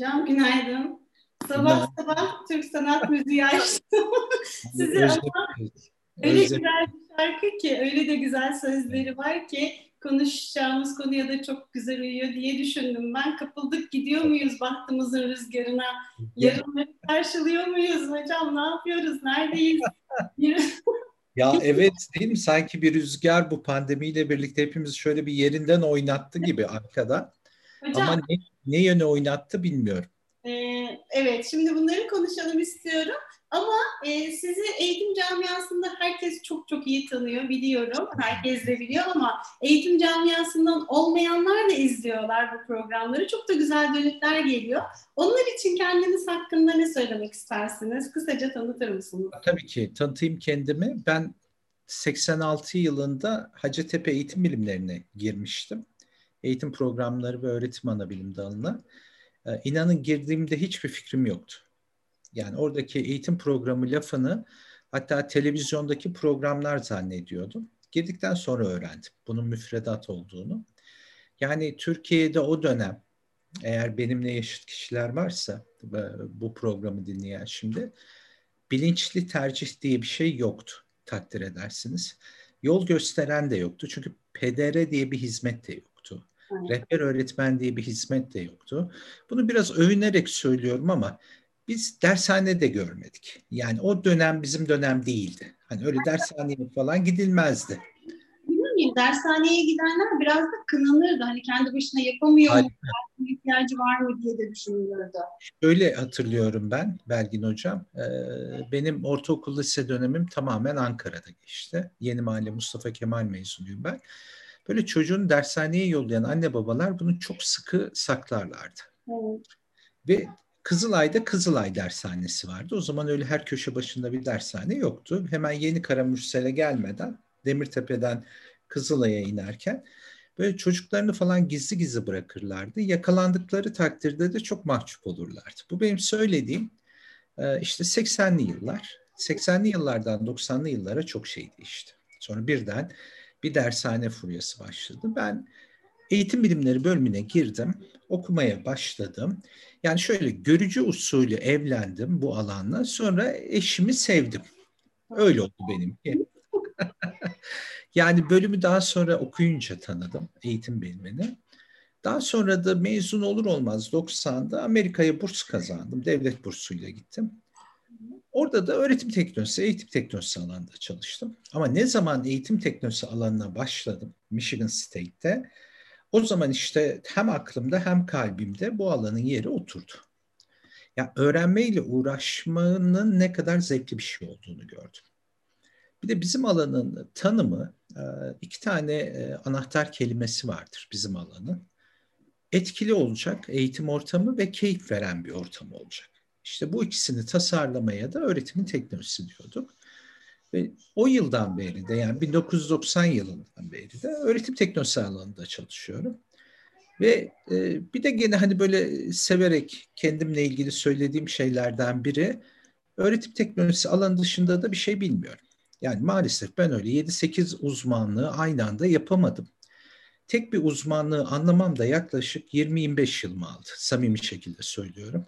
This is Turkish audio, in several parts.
Hocam günaydın. Sabah sabah Türk sanat müziği açtım. Sizi ama öyle güzel bir şarkı ki, öyle de güzel sözleri var ki konuşacağımız konuya da çok güzel uyuyor diye düşündüm. Ben kapıldık gidiyor muyuz bahtımızın rüzgarına? Yarınları karşılıyor muyuz hocam? Ne yapıyoruz? Neredeyiz? ya evet değil mi? Sanki bir rüzgar bu pandemiyle birlikte hepimiz şöyle bir yerinden oynattı gibi arkada. Hocam, Ama ne, ne yöne oynattı bilmiyorum. E, evet, şimdi bunları konuşalım istiyorum. Ama e, sizi eğitim camiasında herkes çok çok iyi tanıyor, biliyorum. Herkes de biliyor ama eğitim camiasından olmayanlar da izliyorlar bu programları. Çok da güzel dönütler geliyor. Onlar için kendiniz hakkında ne söylemek istersiniz? Kısaca tanıtır mısınız? Tabii ki. Tanıtayım kendimi. Ben 86 yılında Hacettepe Eğitim Bilimlerine girmiştim. Eğitim programları ve öğretim ana bilim dalına. Ee, inanın girdiğimde hiçbir fikrim yoktu. Yani oradaki eğitim programı lafını hatta televizyondaki programlar zannediyordum. Girdikten sonra öğrendim bunun müfredat olduğunu. Yani Türkiye'de o dönem eğer benimle yaşıt kişiler varsa bu programı dinleyen şimdi bilinçli tercih diye bir şey yoktu takdir edersiniz. Yol gösteren de yoktu çünkü PDR diye bir hizmet de yoktu. Rehber öğretmen diye bir hizmet de yoktu. Bunu biraz övünerek söylüyorum ama biz dershanede görmedik. Yani o dönem bizim dönem değildi. Hani öyle dershaneye falan gidilmezdi. Bilmiyorum, dershaneye gidenler biraz da kınanırdı. Hani kendi başına yapamıyor mu? ihtiyacı var mı diye de düşünülürdü. Öyle hatırlıyorum ben Belgin Hocam. Ee, benim ortaokul lise dönemim tamamen Ankara'da geçti. Yeni Mahalle Mustafa Kemal mezunuyum ben. Böyle çocuğun dershaneye yollayan anne babalar bunu çok sıkı saklarlardı. Evet. Ve Kızılay'da Kızılay dershanesi vardı. O zaman öyle her köşe başında bir dershane yoktu. Hemen Yeni Karamürsel'e gelmeden Demirtepe'den Kızılay'a inerken böyle çocuklarını falan gizli gizli bırakırlardı. Yakalandıkları takdirde de çok mahcup olurlardı. Bu benim söylediğim e, işte 80'li yıllar. 80'li yıllardan 90'lı yıllara çok şey değişti. Sonra birden bir dershane furyası başladı. Ben eğitim bilimleri bölümüne girdim, okumaya başladım. Yani şöyle görücü usulü evlendim bu alanla. Sonra eşimi sevdim. Öyle oldu benimki. yani bölümü daha sonra okuyunca tanıdım eğitim bilimini. Daha sonra da mezun olur olmaz 90'da Amerika'ya burs kazandım. Devlet bursuyla gittim. Orada da öğretim teknolojisi, eğitim teknolojisi alanında çalıştım. Ama ne zaman eğitim teknolojisi alanına başladım Michigan State'te o zaman işte hem aklımda hem kalbimde bu alanın yeri oturdu. Ya öğrenmeyle uğraşmanın ne kadar zevkli bir şey olduğunu gördüm. Bir de bizim alanın tanımı e, iki tane e, anahtar kelimesi vardır bizim alanın. Etkili olacak eğitim ortamı ve keyif veren bir ortam olacak. İşte bu ikisini tasarlamaya da öğretimin teknolojisi diyorduk. Ve o yıldan beri de yani 1990 yılından beri de öğretim teknolojisi alanında çalışıyorum. Ve e, bir de gene hani böyle severek kendimle ilgili söylediğim şeylerden biri öğretim teknolojisi alanı dışında da bir şey bilmiyorum. Yani maalesef ben öyle 7-8 uzmanlığı aynı anda yapamadım. Tek bir uzmanlığı anlamam da yaklaşık 20-25 yılımı aldı. Samimi şekilde söylüyorum.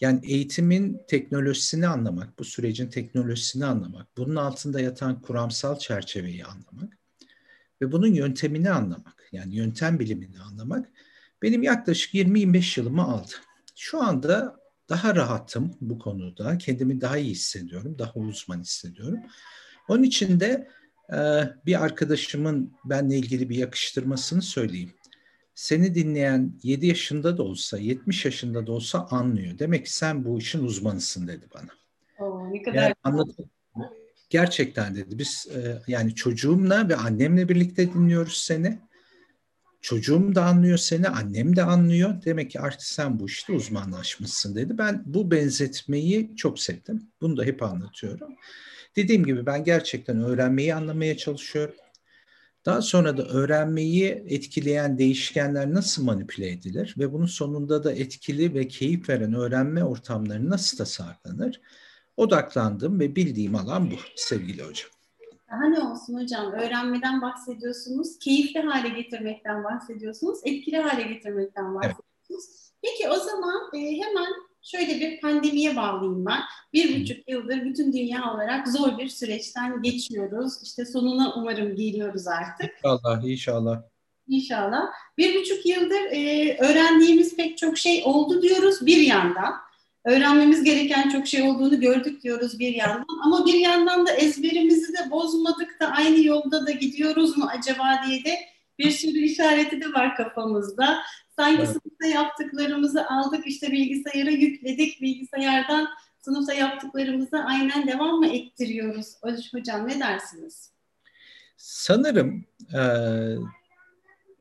Yani eğitimin teknolojisini anlamak, bu sürecin teknolojisini anlamak, bunun altında yatan kuramsal çerçeveyi anlamak ve bunun yöntemini anlamak, yani yöntem bilimini anlamak benim yaklaşık 20-25 yılımı aldı. Şu anda daha rahatım bu konuda, kendimi daha iyi hissediyorum, daha uzman hissediyorum. Onun için de bir arkadaşımın benle ilgili bir yakıştırmasını söyleyeyim seni dinleyen 7 yaşında da olsa, 70 yaşında da olsa anlıyor. Demek ki sen bu işin uzmanısın dedi bana. Oo, ne kadar yani Gerçekten dedi. Biz e, yani çocuğumla ve annemle birlikte dinliyoruz seni. Çocuğum da anlıyor seni, annem de anlıyor. Demek ki artık sen bu işte uzmanlaşmışsın dedi. Ben bu benzetmeyi çok sevdim. Bunu da hep anlatıyorum. Dediğim gibi ben gerçekten öğrenmeyi anlamaya çalışıyorum daha sonra da öğrenmeyi etkileyen değişkenler nasıl manipüle edilir ve bunun sonunda da etkili ve keyif veren öğrenme ortamları nasıl tasarlanır? Odaklandığım ve bildiğim alan bu sevgili hocam. Daha ne olsun hocam? Öğrenmeden bahsediyorsunuz, keyifli hale getirmekten bahsediyorsunuz, etkili hale getirmekten bahsediyorsunuz. Peki o zaman e, hemen şöyle bir pandemiye bağlayayım ben. Bir buçuk yıldır bütün dünya olarak zor bir süreçten geçiyoruz. İşte sonuna umarım geliyoruz artık. İnşallah, inşallah. İnşallah. Bir buçuk yıldır e, öğrendiğimiz pek çok şey oldu diyoruz bir yandan. Öğrenmemiz gereken çok şey olduğunu gördük diyoruz bir yandan. Ama bir yandan da ezberimizi de bozmadık da aynı yolda da gidiyoruz mu acaba diye de bir sürü işareti de var kafamızda. Sanki evet. sınıfta yaptıklarımızı aldık işte bilgisayara yükledik. Bilgisayardan sınıfta yaptıklarımızı aynen devam mı ettiriyoruz? Hocam ne dersiniz? Sanırım e,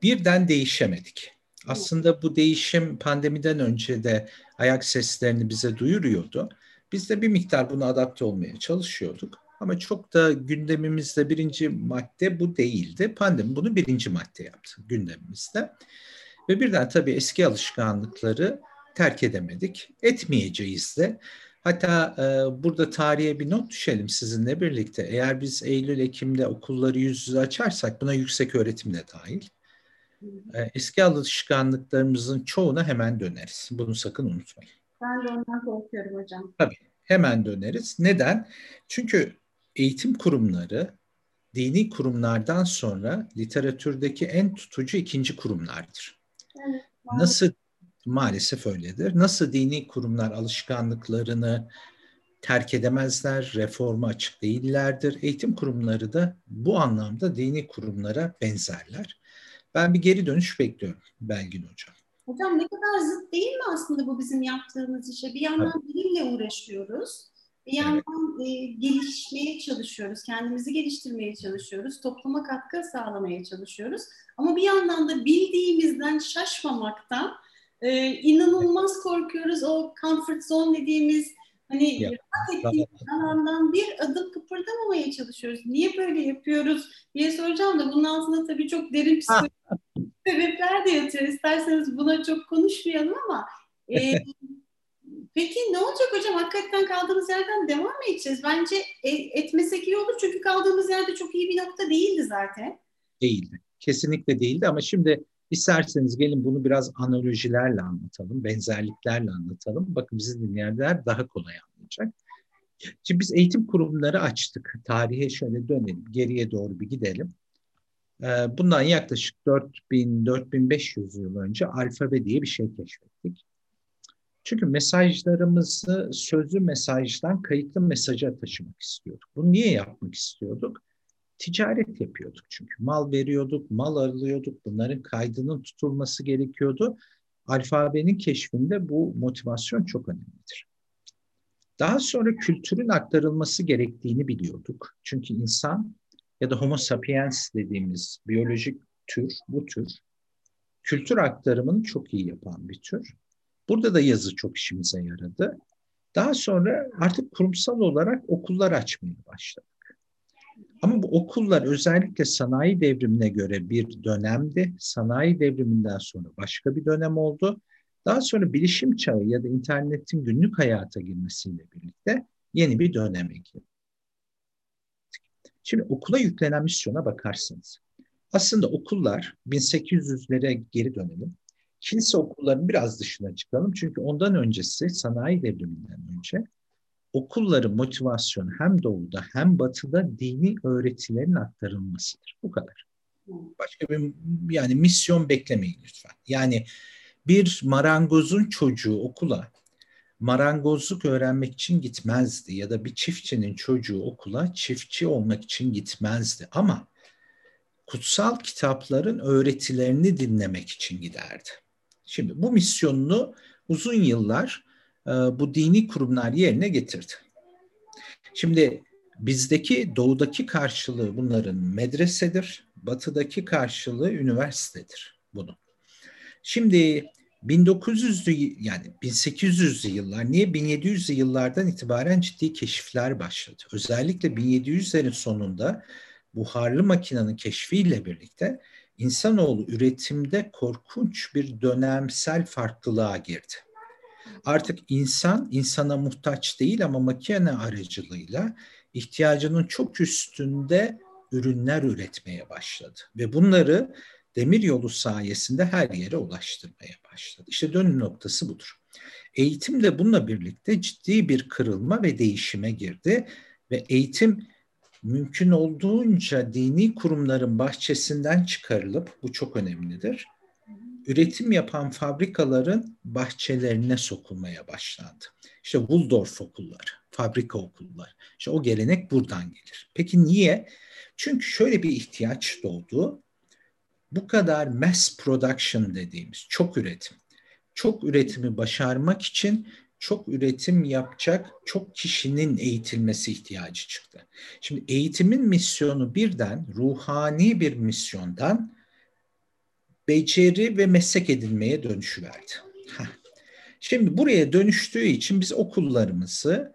birden değişemedik. Aslında bu değişim pandemiden önce de ayak seslerini bize duyuruyordu. Biz de bir miktar buna adapte olmaya çalışıyorduk. Ama çok da gündemimizde birinci madde bu değildi. Pandemi bunu birinci madde yaptı gündemimizde. Ve birden tabii eski alışkanlıkları terk edemedik. Etmeyeceğiz de. Hatta e, burada tarihe bir not düşelim sizinle birlikte. Eğer biz Eylül-Ekim'de okulları yüz yüze açarsak buna yüksek öğretim de dahil. E, eski alışkanlıklarımızın çoğuna hemen döneriz. Bunu sakın unutmayın. Ben de ondan korkuyorum hocam. Tabii hemen döneriz. Neden? Çünkü eğitim kurumları dini kurumlardan sonra literatürdeki en tutucu ikinci kurumlardır. Nasıl maalesef öyledir. Nasıl dini kurumlar alışkanlıklarını terk edemezler, reforma açık değillerdir. Eğitim kurumları da bu anlamda dini kurumlara benzerler. Ben bir geri dönüş bekliyorum Belgin Hocam. Hocam ne kadar zıt değil mi aslında bu bizim yaptığımız işe? Bir yandan evet. bilimle uğraşıyoruz. Bir yandan evet. e, gelişmeye çalışıyoruz, kendimizi geliştirmeye çalışıyoruz, topluma katkı sağlamaya çalışıyoruz. Ama bir yandan da bildiğimizden şaşmamaktan e, inanılmaz korkuyoruz. O comfort zone dediğimiz hani ya, rahat ettiğimiz alandan bir adım kıpırdamamaya çalışıyoruz. Niye böyle yapıyoruz diye soracağım da bunun altında tabii çok derin sebepler de yatıyor. İsterseniz buna çok konuşmayalım ama e, peki ne olacak hocam? Hakikaten kaldığımız yerden devam mı edeceğiz? Bence e, etmesek iyi olur çünkü kaldığımız yerde çok iyi bir nokta değildi zaten. Değildi. Kesinlikle değildi ama şimdi isterseniz gelin bunu biraz analojilerle anlatalım, benzerliklerle anlatalım. Bakın bizi dinleyenler daha kolay anlayacak. Şimdi biz eğitim kurumları açtık. Tarihe şöyle dönelim, geriye doğru bir gidelim. Ee, bundan yaklaşık 4000-4500 yıl önce alfabe diye bir şey keşfettik. Çünkü mesajlarımızı sözlü mesajdan kayıtlı mesaja taşımak istiyorduk. Bunu niye yapmak istiyorduk? Ticaret yapıyorduk çünkü. Mal veriyorduk, mal alıyorduk. Bunların kaydının tutulması gerekiyordu. Alfabenin keşfinde bu motivasyon çok önemlidir. Daha sonra kültürün aktarılması gerektiğini biliyorduk. Çünkü insan ya da Homo sapiens dediğimiz biyolojik tür, bu tür kültür aktarımını çok iyi yapan bir tür. Burada da yazı çok işimize yaradı. Daha sonra artık kurumsal olarak okullar açmaya başladık. Ama bu okullar özellikle sanayi devrimine göre bir dönemdi. Sanayi devriminden sonra başka bir dönem oldu. Daha sonra bilişim çağı ya da internetin günlük hayata girmesiyle birlikte yeni bir döneme girdi. Şimdi okula yüklenen misyona bakarsanız. Aslında okullar 1800'lere geri dönelim. Kilise okullarının biraz dışına çıkalım. Çünkü ondan öncesi sanayi devriminden önce okulların motivasyonu hem doğuda hem batıda dini öğretilerin aktarılmasıdır. Bu kadar. Başka bir yani misyon beklemeyin lütfen. Yani bir marangozun çocuğu okula marangozluk öğrenmek için gitmezdi ya da bir çiftçinin çocuğu okula çiftçi olmak için gitmezdi ama kutsal kitapların öğretilerini dinlemek için giderdi. Şimdi bu misyonunu uzun yıllar e, bu dini kurumlar yerine getirdi. Şimdi bizdeki doğudaki karşılığı bunların medresedir, batıdaki karşılığı üniversitedir bunun. Şimdi 1900'lü yani 1800'lü yıllar niye 1700'lü yıllardan itibaren ciddi keşifler başladı. Özellikle 1700'lerin sonunda buharlı makinenin keşfiyle birlikte insanoğlu üretimde korkunç bir dönemsel farklılığa girdi. Artık insan insana muhtaç değil ama makine aracılığıyla ihtiyacının çok üstünde ürünler üretmeye başladı ve bunları demir yolu sayesinde her yere ulaştırmaya başladı. İşte dönüm noktası budur. Eğitim de bununla birlikte ciddi bir kırılma ve değişime girdi ve eğitim mümkün olduğunca dini kurumların bahçesinden çıkarılıp bu çok önemlidir. Üretim yapan fabrikaların bahçelerine sokulmaya başlandı. İşte Waldorf okulları, fabrika okulları. İşte o gelenek buradan gelir. Peki niye? Çünkü şöyle bir ihtiyaç doğdu. Bu kadar mass production dediğimiz çok üretim. Çok üretimi başarmak için çok üretim yapacak çok kişinin eğitilmesi ihtiyacı çıktı. Şimdi eğitimin misyonu birden ruhani bir misyondan beceri ve meslek edinmeye dönüşüverdi. Şimdi buraya dönüştüğü için biz okullarımızı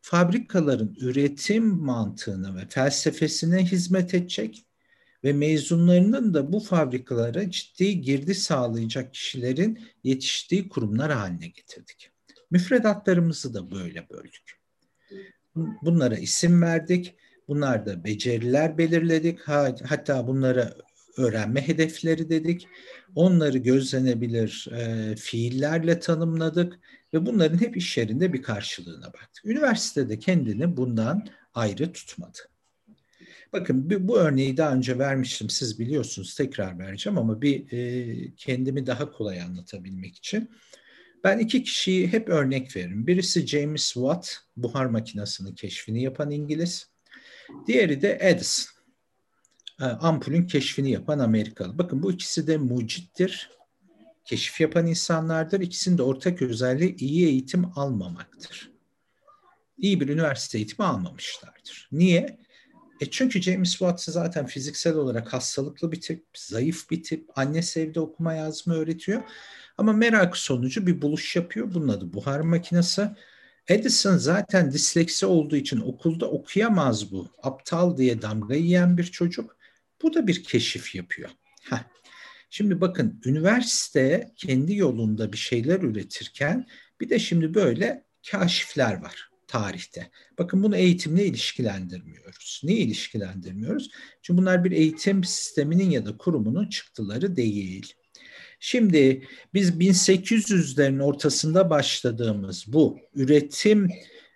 fabrikaların üretim mantığına ve felsefesine hizmet edecek ve mezunlarının da bu fabrikalara ciddi girdi sağlayacak kişilerin yetiştiği kurumlar haline getirdik. Müfredatlarımızı da böyle böldük. Bunlara isim verdik. Bunlar da beceriler belirledik. Hatta bunlara öğrenme hedefleri dedik. Onları gözlenebilir e, fiillerle tanımladık ve bunların hep iş yerinde bir karşılığına baktık. Üniversitede kendini bundan ayrı tutmadı. Bakın bu, örneği daha önce vermiştim siz biliyorsunuz tekrar vereceğim ama bir e, kendimi daha kolay anlatabilmek için. Ben iki kişiyi hep örnek veririm. Birisi James Watt, buhar makinesinin keşfini yapan İngiliz. Diğeri de Edison, e, ampulün keşfini yapan Amerikalı. Bakın bu ikisi de mucittir, keşif yapan insanlardır. İkisinin de ortak özelliği iyi eğitim almamaktır. İyi bir üniversite eğitimi almamışlardır. Niye? E çünkü James Watt zaten fiziksel olarak hastalıklı bir tip, zayıf bir tip. Annesi evde okuma yazma öğretiyor. Ama merak sonucu bir buluş yapıyor. Bunun adı buhar makinesi. Edison zaten disleksi olduğu için okulda okuyamaz bu. Aptal diye damga yiyen bir çocuk. Bu da bir keşif yapıyor. Heh. Şimdi bakın üniversite kendi yolunda bir şeyler üretirken bir de şimdi böyle kaşifler var tarihte. Bakın bunu eğitimle ilişkilendirmiyoruz. Niye ilişkilendirmiyoruz? Çünkü bunlar bir eğitim sisteminin ya da kurumunun çıktıları değil. Şimdi biz 1800'lerin ortasında başladığımız bu üretim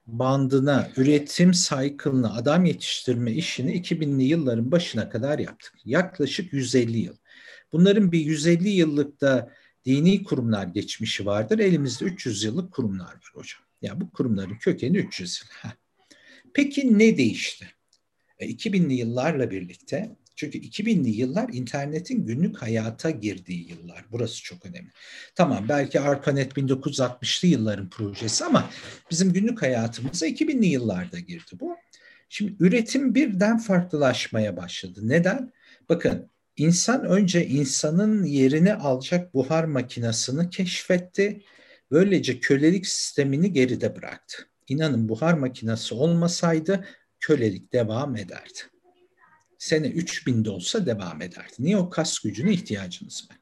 bandına, üretim cycle'ına adam yetiştirme işini 2000'li yılların başına kadar yaptık. Yaklaşık 150 yıl. Bunların bir 150 yıllıkta dini kurumlar geçmişi vardır. Elimizde 300 yıllık kurumlar var hocam. Ya yani bu kurumların kökeni 300 yıl. Peki ne değişti? E, 2000'li yıllarla birlikte çünkü 2000'li yıllar internetin günlük hayata girdiği yıllar. Burası çok önemli. Tamam belki ARPANET 1960'lı yılların projesi ama bizim günlük hayatımıza 2000'li yıllarda girdi bu. Şimdi üretim birden farklılaşmaya başladı. Neden? Bakın insan önce insanın yerini alacak buhar makinesini keşfetti. Böylece kölelik sistemini geride bıraktı. İnanın buhar makinesi olmasaydı kölelik devam ederdi sene 3000'de olsa devam ederdi. Niye o kas gücüne ihtiyacınız var?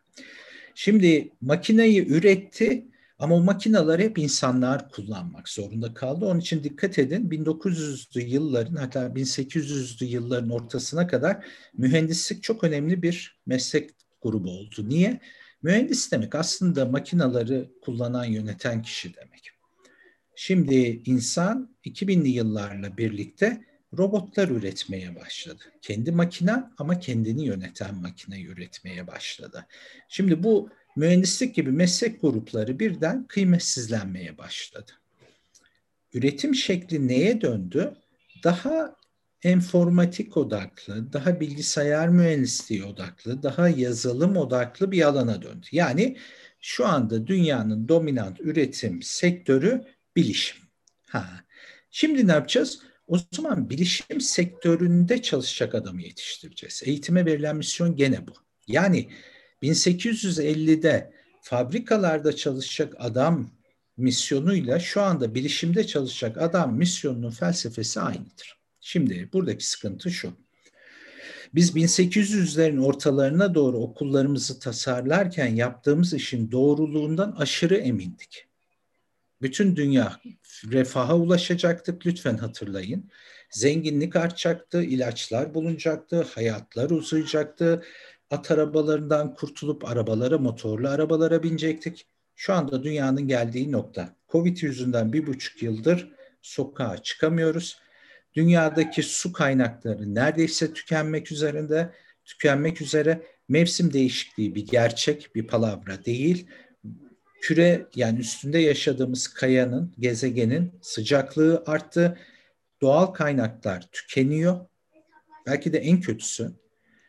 Şimdi makineyi üretti ama o makineleri hep insanlar kullanmak zorunda kaldı. Onun için dikkat edin 1900'lü yılların hatta 1800'lü yılların ortasına kadar mühendislik çok önemli bir meslek grubu oldu. Niye? Mühendis demek aslında makinaları kullanan, yöneten kişi demek. Şimdi insan 2000'li yıllarla birlikte robotlar üretmeye başladı. Kendi makina ama kendini yöneten makine üretmeye başladı. Şimdi bu mühendislik gibi meslek grupları birden kıymetsizlenmeye başladı. Üretim şekli neye döndü? Daha enformatik odaklı, daha bilgisayar mühendisliği odaklı, daha yazılım odaklı bir alana döndü. Yani şu anda dünyanın dominant üretim sektörü bilişim. Ha. Şimdi ne yapacağız? O zaman bilişim sektöründe çalışacak adamı yetiştireceğiz. Eğitime verilen misyon gene bu. Yani 1850'de fabrikalarda çalışacak adam misyonuyla şu anda bilişimde çalışacak adam misyonunun felsefesi aynıdır. Şimdi buradaki sıkıntı şu. Biz 1800'lerin ortalarına doğru okullarımızı tasarlarken yaptığımız işin doğruluğundan aşırı emindik. Bütün dünya refaha ulaşacaktık lütfen hatırlayın. Zenginlik artacaktı, ilaçlar bulunacaktı, hayatlar uzayacaktı, at arabalarından kurtulup arabalara, motorlu arabalara binecektik. Şu anda dünyanın geldiği nokta. Covid yüzünden bir buçuk yıldır sokağa çıkamıyoruz. Dünyadaki su kaynakları neredeyse tükenmek üzerinde, tükenmek üzere. Mevsim değişikliği bir gerçek, bir palavra değil. Küre yani üstünde yaşadığımız kayanın, gezegenin sıcaklığı arttı. Doğal kaynaklar tükeniyor. Belki de en kötüsü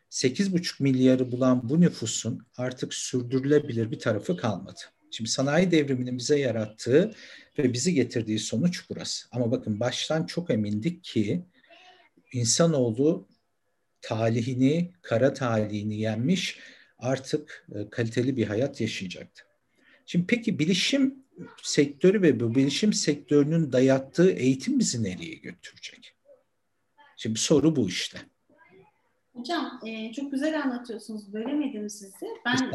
8,5 milyarı bulan bu nüfusun artık sürdürülebilir bir tarafı kalmadı. Şimdi sanayi devriminin bize yarattığı ve bizi getirdiği sonuç burası. Ama bakın baştan çok emindik ki insanoğlu talihini, kara talihini yenmiş artık e, kaliteli bir hayat yaşayacaktı. Şimdi peki bilişim sektörü ve bu bilişim sektörünün dayattığı eğitim bizi nereye götürecek? Şimdi soru bu işte. Hocam e, çok güzel anlatıyorsunuz. Bölemedim sizi. Ben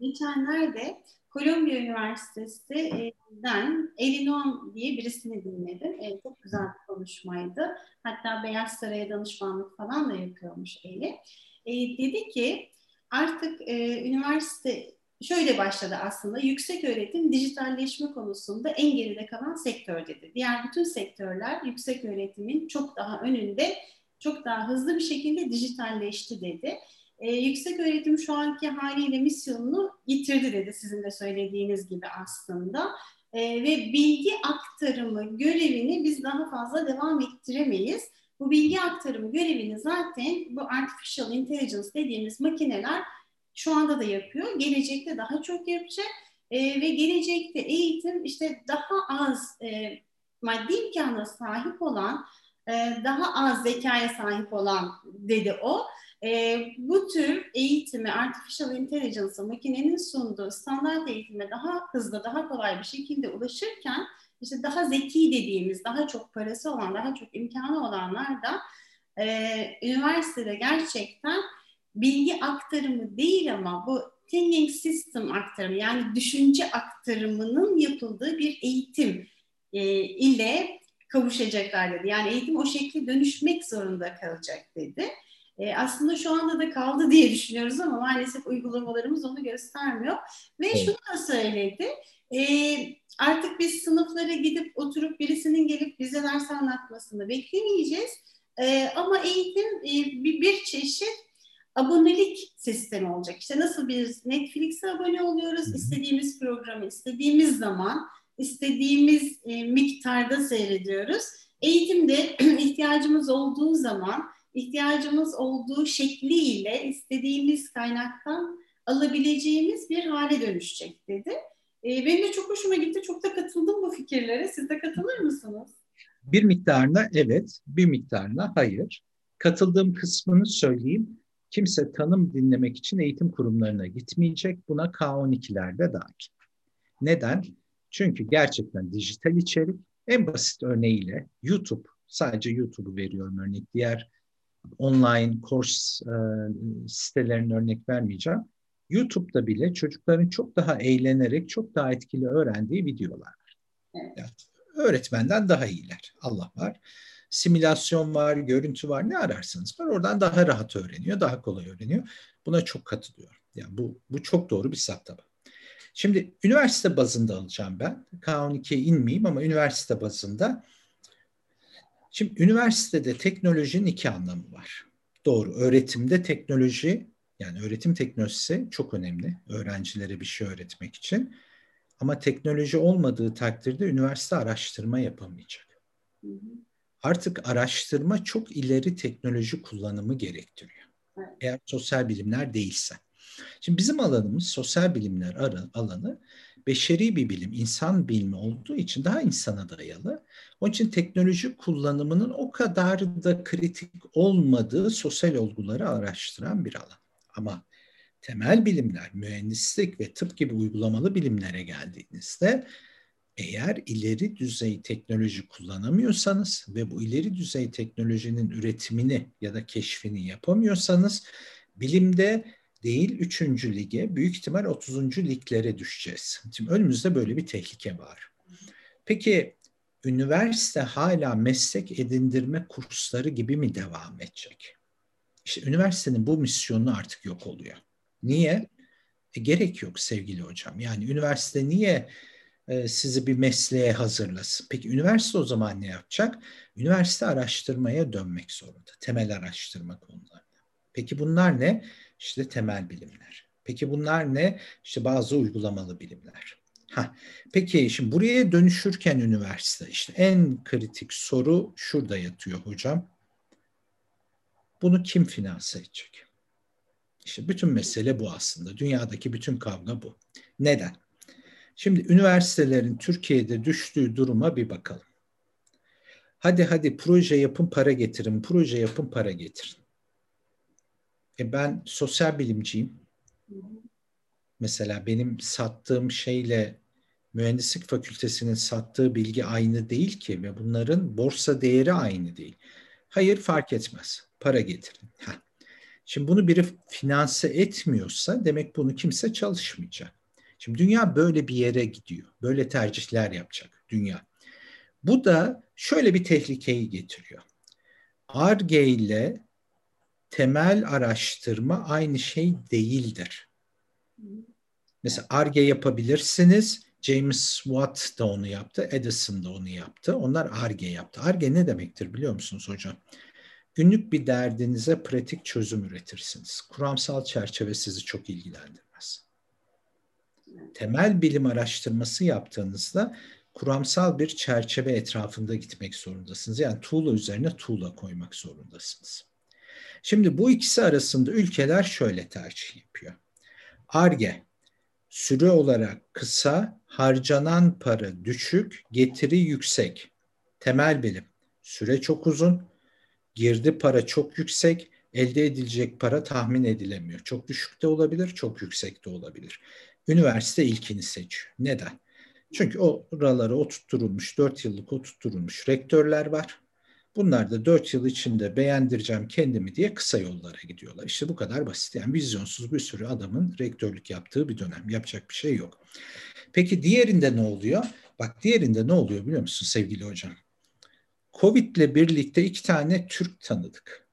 geçenlerde Kolombiya Üniversitesi'den Elinon diye birisini dinledim. E, çok güzel bir konuşmaydı. Hatta Beyaz Saray'a danışmanlık falan da yapıyormuş Eli. E, dedi ki artık e, üniversite şöyle başladı aslında. Yüksek öğretim dijitalleşme konusunda en geride kalan sektör dedi. Diğer bütün sektörler yüksek öğretimin çok daha önünde, çok daha hızlı bir şekilde dijitalleşti dedi. E, yüksek öğretim şu anki haliyle misyonunu yitirdi dedi sizin de söylediğiniz gibi aslında. E, ve bilgi aktarımı görevini biz daha fazla devam ettiremeyiz. Bu bilgi aktarımı görevini zaten bu artificial intelligence dediğimiz makineler şu anda da yapıyor. Gelecekte daha çok yapacak. E, ve gelecekte eğitim işte daha az e, maddi imkana sahip olan, e, daha az zekaya sahip olan dedi o e, bu tür eğitimi, artificial intelligence'a makinenin sunduğu standart eğitime daha hızlı, daha kolay bir şekilde ulaşırken işte daha zeki dediğimiz, daha çok parası olan, daha çok imkanı olanlar da e, üniversitede gerçekten bilgi aktarımı değil ama bu thinking system aktarımı yani düşünce aktarımının yapıldığı bir eğitim e, ile kavuşacaklar dedi. Yani eğitim o şekilde dönüşmek zorunda kalacak dedi. E, aslında şu anda da kaldı diye düşünüyoruz ama maalesef uygulamalarımız onu göstermiyor. Ve evet. şunu da söyledi. E, artık biz sınıflara gidip oturup birisinin gelip bize ders anlatmasını beklemeyeceğiz. E, ama eğitim e, bir, bir çeşit abonelik sistemi olacak. İşte nasıl biz Netflix'e abone oluyoruz, istediğimiz programı istediğimiz zaman, istediğimiz e, miktarda seyrediyoruz. Eğitimde ihtiyacımız olduğu zaman ihtiyacımız olduğu şekliyle istediğimiz kaynaktan alabileceğimiz bir hale dönüşecek dedi. E, benim de çok hoşuma gitti. Çok da katıldım bu fikirlere. Siz de katılır mısınız? Bir miktarına evet, bir miktarına hayır. Katıldığım kısmını söyleyeyim. Kimse tanım dinlemek için eğitim kurumlarına gitmeyecek. Buna K12'ler de dahil. Neden? Çünkü gerçekten dijital içerik en basit örneğiyle YouTube, sadece YouTube'u veriyorum örnek. Diğer online kurs e, sitelerine örnek vermeyeceğim. YouTube'da bile çocukların çok daha eğlenerek, çok daha etkili öğrendiği videolar var. Yani öğretmenden daha iyiler. Allah var. Simülasyon var, görüntü var, ne ararsanız var. Oradan daha rahat öğreniyor, daha kolay öğreniyor. Buna çok katılıyorum. Yani bu, bu çok doğru bir saptama. Şimdi üniversite bazında alacağım ben. K12'ye inmeyeyim ama üniversite bazında Şimdi üniversitede teknolojinin iki anlamı var. Doğru, öğretimde teknoloji, yani öğretim teknolojisi çok önemli öğrencilere bir şey öğretmek için. Ama teknoloji olmadığı takdirde üniversite araştırma yapamayacak. Artık araştırma çok ileri teknoloji kullanımı gerektiriyor. Eğer sosyal bilimler değilse. Şimdi bizim alanımız sosyal bilimler alanı beşeri bir bilim, insan bilimi olduğu için daha insana dayalı. Onun için teknoloji kullanımının o kadar da kritik olmadığı sosyal olguları araştıran bir alan. Ama temel bilimler, mühendislik ve tıp gibi uygulamalı bilimlere geldiğinizde eğer ileri düzey teknoloji kullanamıyorsanız ve bu ileri düzey teknolojinin üretimini ya da keşfini yapamıyorsanız bilimde değil 3. lige büyük ihtimal 30. liglere düşeceğiz. Şimdi önümüzde böyle bir tehlike var. Peki üniversite hala meslek edindirme kursları gibi mi devam edecek? İşte üniversitenin bu misyonu artık yok oluyor. Niye? E, gerek yok sevgili hocam. Yani üniversite niye e, sizi bir mesleğe hazırlasın? Peki üniversite o zaman ne yapacak? Üniversite araştırmaya dönmek zorunda. Temel araştırma konularında. Peki bunlar ne? İşte temel bilimler. Peki bunlar ne? İşte bazı uygulamalı bilimler. Ha, peki şimdi buraya dönüşürken üniversite işte en kritik soru şurada yatıyor hocam. Bunu kim finanse edecek? İşte bütün mesele bu aslında. Dünyadaki bütün kavga bu. Neden? Şimdi üniversitelerin Türkiye'de düştüğü duruma bir bakalım. Hadi hadi proje yapın para getirin, proje yapın para getirin. E ben sosyal bilimciyim. Mesela benim sattığım şeyle mühendislik fakültesinin sattığı bilgi aynı değil ki ve bunların borsa değeri aynı değil. Hayır fark etmez. Para getirin. Heh. Şimdi bunu biri finanse etmiyorsa demek bunu kimse çalışmayacak. Şimdi dünya böyle bir yere gidiyor. Böyle tercihler yapacak dünya. Bu da şöyle bir tehlikeyi getiriyor. ARGE ile temel araştırma aynı şey değildir. Mesela ARGE yapabilirsiniz. James Watt da onu yaptı. Edison da onu yaptı. Onlar ARGE yaptı. ARGE ne demektir biliyor musunuz hocam? Günlük bir derdinize pratik çözüm üretirsiniz. Kuramsal çerçeve sizi çok ilgilendirmez. Temel bilim araştırması yaptığınızda kuramsal bir çerçeve etrafında gitmek zorundasınız. Yani tuğla üzerine tuğla koymak zorundasınız. Şimdi bu ikisi arasında ülkeler şöyle tercih yapıyor. ARGE süre olarak kısa, harcanan para düşük, getiri yüksek. Temel bilim süre çok uzun, girdi para çok yüksek, elde edilecek para tahmin edilemiyor. Çok düşük de olabilir, çok yüksek de olabilir. Üniversite ilkini seçiyor. Neden? Çünkü oralara oturtturulmuş, 4 yıllık oturtturulmuş rektörler var. Bunlar da 4 yıl içinde beğendireceğim kendimi diye kısa yollara gidiyorlar. İşte bu kadar basit. Yani vizyonsuz bir sürü adamın rektörlük yaptığı bir dönem. Yapacak bir şey yok. Peki diğerinde ne oluyor? Bak diğerinde ne oluyor biliyor musun sevgili hocam? Covid'le birlikte iki tane Türk tanıdık.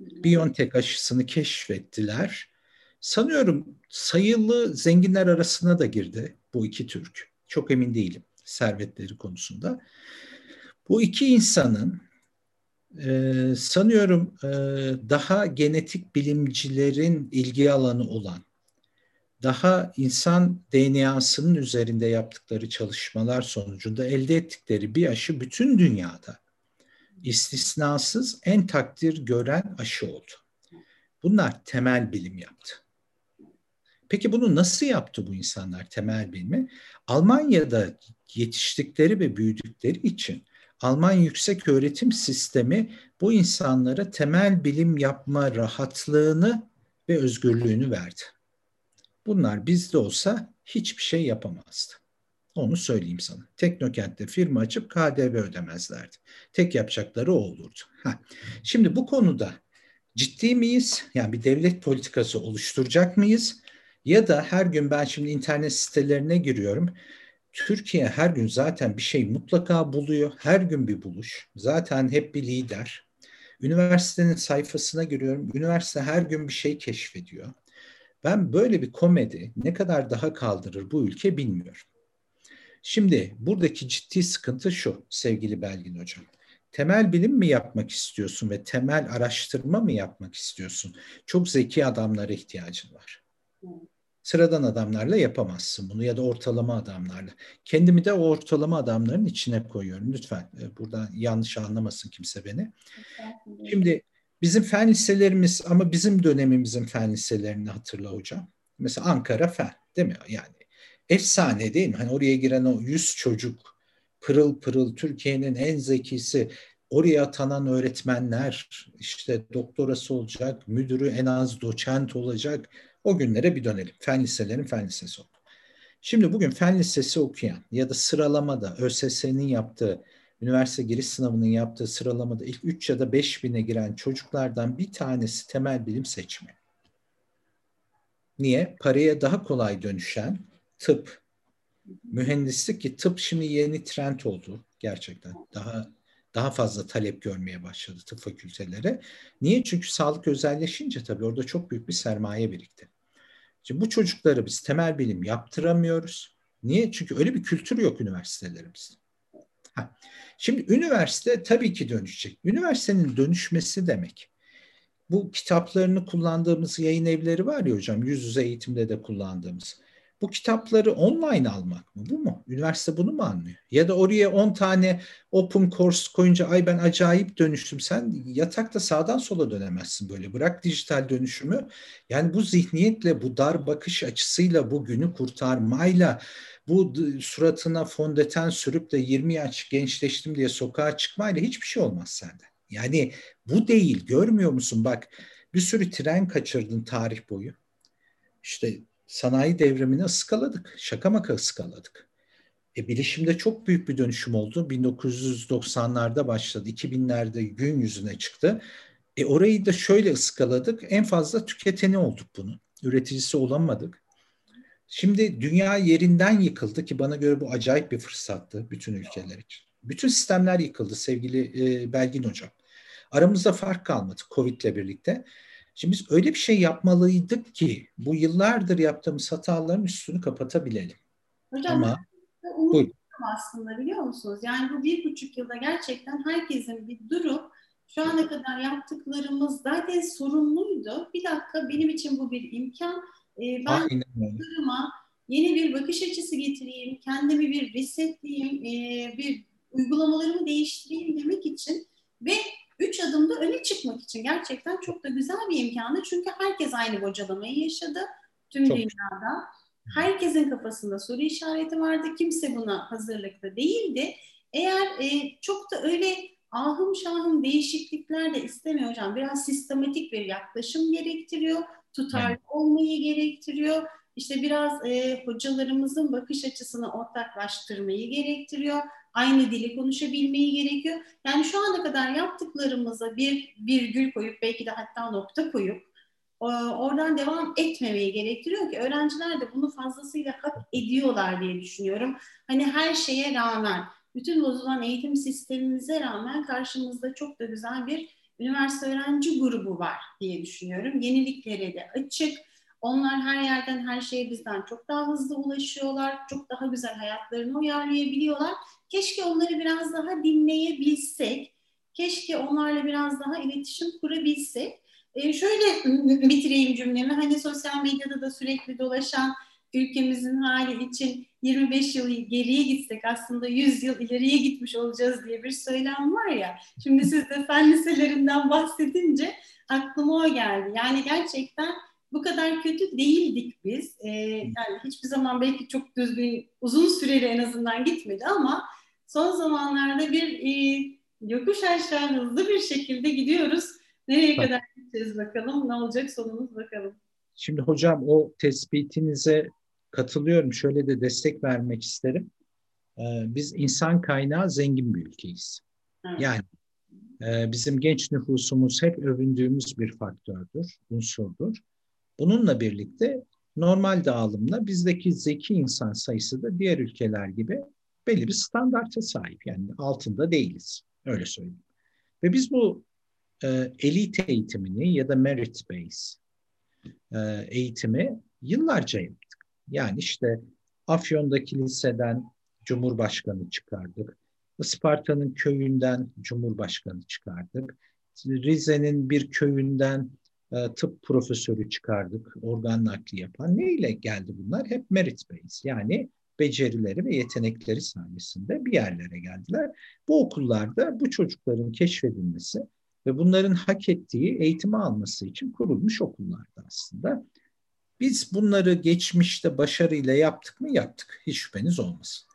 BioNTech aşısını keşfettiler. Sanıyorum sayılı zenginler arasına da girdi bu iki Türk. Çok emin değilim servetleri konusunda. Bu iki insanın e, sanıyorum e, daha genetik bilimcilerin ilgi alanı olan, daha insan DNA'sının üzerinde yaptıkları çalışmalar sonucunda elde ettikleri bir aşı bütün dünyada istisnasız en takdir gören aşı oldu. Bunlar temel bilim yaptı. Peki bunu nasıl yaptı bu insanlar temel bilimi? Almanya'da yetiştikleri ve büyüdükleri için Alman yüksek öğretim sistemi bu insanlara temel bilim yapma rahatlığını ve özgürlüğünü verdi. Bunlar bizde olsa hiçbir şey yapamazdı. Onu söyleyeyim sana. Teknokent'te firma açıp KDV ödemezlerdi. Tek yapacakları o olurdu. Ha. Şimdi bu konuda ciddi miyiz? Yani bir devlet politikası oluşturacak mıyız? Ya da her gün ben şimdi internet sitelerine giriyorum. Türkiye her gün zaten bir şey mutlaka buluyor. Her gün bir buluş. Zaten hep bir lider. Üniversitenin sayfasına giriyorum. Üniversite her gün bir şey keşfediyor. Ben böyle bir komedi ne kadar daha kaldırır bu ülke bilmiyorum. Şimdi buradaki ciddi sıkıntı şu sevgili Belgin Hocam. Temel bilim mi yapmak istiyorsun ve temel araştırma mı yapmak istiyorsun? Çok zeki adamlara ihtiyacın var. Sıradan adamlarla yapamazsın bunu ya da ortalama adamlarla. Kendimi de o ortalama adamların içine koyuyorum. Lütfen e, buradan yanlış anlamasın kimse beni. Şimdi bizim fen liselerimiz ama bizim dönemimizin fen liselerini hatırla hocam. Mesela Ankara Fen değil mi? Yani efsane değil mi? Hani oraya giren o 100 çocuk pırıl pırıl Türkiye'nin en zekisi oraya atanan öğretmenler işte doktorası olacak, müdürü en az doçent olacak. O günlere bir dönelim. Fen liselerin fen lisesi oldu. Şimdi bugün fen lisesi okuyan ya da sıralamada ÖSS'nin yaptığı, üniversite giriş sınavının yaptığı sıralamada ilk 3 ya da 5 bine giren çocuklardan bir tanesi temel bilim seçmiyor. Niye? Paraya daha kolay dönüşen tıp, mühendislik ki tıp şimdi yeni trend oldu gerçekten. Daha daha fazla talep görmeye başladı tıp fakülteleri. Niye? Çünkü sağlık özelleşince tabii orada çok büyük bir sermaye birikti. Şimdi bu çocukları biz temel bilim yaptıramıyoruz. Niye? Çünkü öyle bir kültür yok üniversitelerimizde. Şimdi üniversite tabii ki dönüşecek. Üniversitenin dönüşmesi demek. Bu kitaplarını kullandığımız yayın evleri var ya hocam, yüz yüze eğitimde de kullandığımız. Bu kitapları online almak mı? Bu mu? Üniversite bunu mu anlıyor? Ya da oraya 10 tane open course koyunca ay ben acayip dönüştüm. Sen yatakta sağdan sola dönemezsin böyle. Bırak dijital dönüşümü. Yani bu zihniyetle, bu dar bakış açısıyla, bu günü kurtarmayla, bu suratına fondöten sürüp de 20 yaş gençleştim diye sokağa çıkmayla hiçbir şey olmaz sende. Yani bu değil. Görmüyor musun? Bak bir sürü tren kaçırdın tarih boyu. İşte sanayi devrimini ıskaladık. Şaka maka ıskaladık. E, bilişimde çok büyük bir dönüşüm oldu. 1990'larda başladı. 2000'lerde gün yüzüne çıktı. E, orayı da şöyle ıskaladık. En fazla tüketeni olduk bunu. Üreticisi olamadık. Şimdi dünya yerinden yıkıldı ki bana göre bu acayip bir fırsattı bütün ülkeler için. Bütün sistemler yıkıldı sevgili e, Belgin Hocam. Aramızda fark kalmadı Covid'le birlikte. Şimdi biz öyle bir şey yapmalıydık ki bu yıllardır yaptığımız hataların üstünü kapatabilelim. Hocam Ama, umutluyum aslında biliyor musunuz? Yani bu bir buçuk yılda gerçekten herkesin bir durum şu ana kadar yaptıklarımız zaten sorumluydu. Bir dakika benim için bu bir imkan. Ee, ben duruma yeni bir bakış açısı getireyim, kendimi bir resetleyeyim, e, bir uygulamalarımı değiştireyim demek için ve üç adımda öne çıkmak için gerçekten çok da güzel bir imkanı. Çünkü herkes aynı bocalamayı yaşadı tüm çok dünyada. Herkesin kafasında soru işareti vardı. Kimse buna hazırlıklı değildi. Eğer e, çok da öyle ahım şahım değişiklikler de istemiyor hocam. Biraz sistematik bir yaklaşım gerektiriyor. Tutarlı evet. olmayı gerektiriyor. İşte biraz e, hocalarımızın bakış açısını ortaklaştırmayı gerektiriyor aynı dili konuşabilmeyi gerekiyor. Yani şu ana kadar yaptıklarımıza bir virgül koyup belki de hatta nokta koyup oradan devam etmemeyi gerektiriyor ki öğrenciler de bunu fazlasıyla hak ediyorlar diye düşünüyorum. Hani her şeye rağmen, bütün bozulan eğitim sistemimize rağmen karşımızda çok da güzel bir üniversite öğrenci grubu var diye düşünüyorum. Yeniliklere de açık. Onlar her yerden her şeye bizden çok daha hızlı ulaşıyorlar. Çok daha güzel hayatlarını uyarlayabiliyorlar Keşke onları biraz daha dinleyebilsek. Keşke onlarla biraz daha iletişim kurabilsek. Ee, şöyle bitireyim cümlemi. Hani sosyal medyada da sürekli dolaşan ülkemizin hali için 25 yıl geriye gitsek aslında 100 yıl ileriye gitmiş olacağız diye bir söylem var ya. Şimdi siz de fen liselerinden bahsedince aklıma o geldi. Yani gerçekten bu kadar kötü değildik biz. Ee, yani hiçbir zaman belki çok düzgün, uzun süreli en azından gitmedi ama son zamanlarda bir e, yokuş aşağı hızlı bir şekilde gidiyoruz. Nereye Bak. kadar gideceğiz bakalım, ne olacak sonumuz bakalım. Şimdi hocam o tespitinize katılıyorum. Şöyle de destek vermek isterim. Ee, biz insan kaynağı zengin bir ülkeyiz. Evet. Yani e, bizim genç nüfusumuz hep övündüğümüz bir faktördür, unsurdur. Bununla birlikte normal dağılımla bizdeki zeki insan sayısı da diğer ülkeler gibi belli bir standarta sahip. Yani altında değiliz. Öyle söyleyeyim. Ve biz bu e, elit eğitimini ya da merit base e, eğitimi yıllarca yaptık. Yani işte Afyon'daki liseden Cumhurbaşkanı çıkardık. Isparta'nın köyünden Cumhurbaşkanı çıkardık. Rize'nin bir köyünden e, tıp profesörü çıkardık, organ nakli yapan. Neyle geldi bunlar? Hep merit base. Yani becerileri ve yetenekleri sayesinde bir yerlere geldiler. Bu okullarda bu çocukların keşfedilmesi ve bunların hak ettiği eğitimi alması için kurulmuş okullardı aslında. Biz bunları geçmişte başarıyla yaptık mı? Yaptık. Hiç şüpheniz olmasın.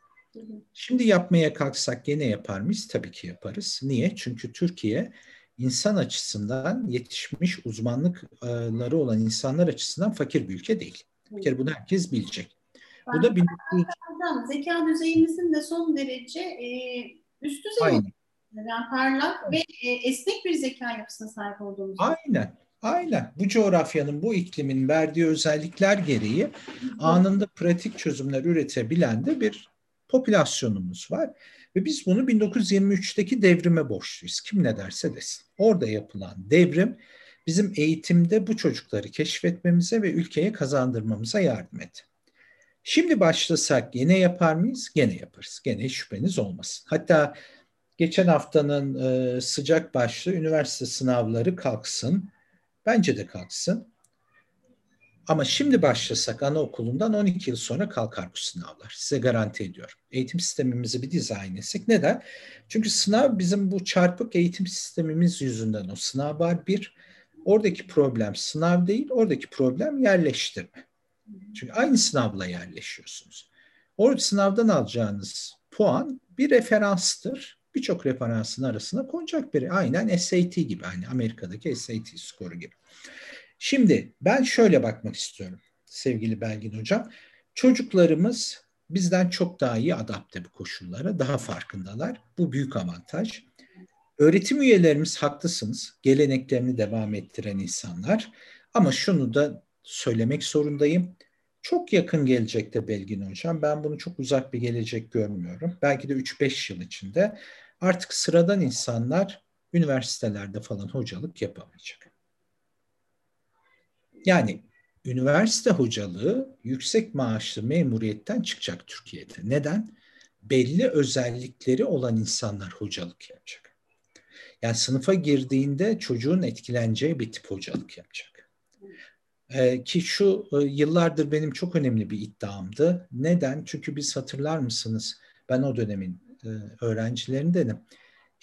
Şimdi yapmaya kalksak gene yapar mıyız? Tabii ki yaparız. Niye? Çünkü Türkiye insan açısından yetişmiş uzmanlıkları olan insanlar açısından fakir bir ülke değil. Bir kere bunu herkes bilecek. Ben Bu da 1900... Zeka düzeyimizin de son derece e, üst düzey Aynen. Yani parlak ve e, esnek bir zeka yapısına sahip olduğumuz. Aynen. Aynen. Bu coğrafyanın, bu iklimin verdiği özellikler gereği anında pratik çözümler üretebilen de bir popülasyonumuz var. Ve biz bunu 1923'teki devrime borçluyuz. Kim ne derse desin. Orada yapılan devrim bizim eğitimde bu çocukları keşfetmemize ve ülkeye kazandırmamıza yardım etti. Şimdi başlasak yine yapar mıyız? Gene yaparız. Gene şüpheniz olmasın. Hatta geçen haftanın e, sıcak başlı üniversite sınavları kalksın. Bence de kalksın. Ama şimdi başlasak anaokulundan 12 yıl sonra kalkar bu sınavlar. Size garanti ediyorum. Eğitim sistemimizi bir dizayn etsek. Neden? Çünkü sınav bizim bu çarpık eğitim sistemimiz yüzünden o sınav var. Bir, oradaki problem sınav değil, oradaki problem yerleştirme. Çünkü aynı sınavla yerleşiyorsunuz. O sınavdan alacağınız puan bir referanstır. Birçok referansın arasına konacak biri. Aynen SAT gibi. Hani Amerika'daki SAT skoru gibi. Şimdi ben şöyle bakmak istiyorum sevgili Belgin Hocam. Çocuklarımız bizden çok daha iyi adapte bu koşullara, daha farkındalar. Bu büyük avantaj. Öğretim üyelerimiz haklısınız. Geleneklerini devam ettiren insanlar. Ama şunu da söylemek zorundayım. Çok yakın gelecekte Belgin Hocam. Ben bunu çok uzak bir gelecek görmüyorum. Belki de 3-5 yıl içinde artık sıradan insanlar üniversitelerde falan hocalık yapamayacak. Yani üniversite hocalığı yüksek maaşlı memuriyetten çıkacak Türkiye'de. Neden? Belli özellikleri olan insanlar hocalık yapacak. Yani sınıfa girdiğinde çocuğun etkileneceği bir tip hocalık yapacak. Ee, ki şu e, yıllardır benim çok önemli bir iddiamdı. Neden? Çünkü biz hatırlar mısınız? Ben o dönemin e, öğrencilerindenim.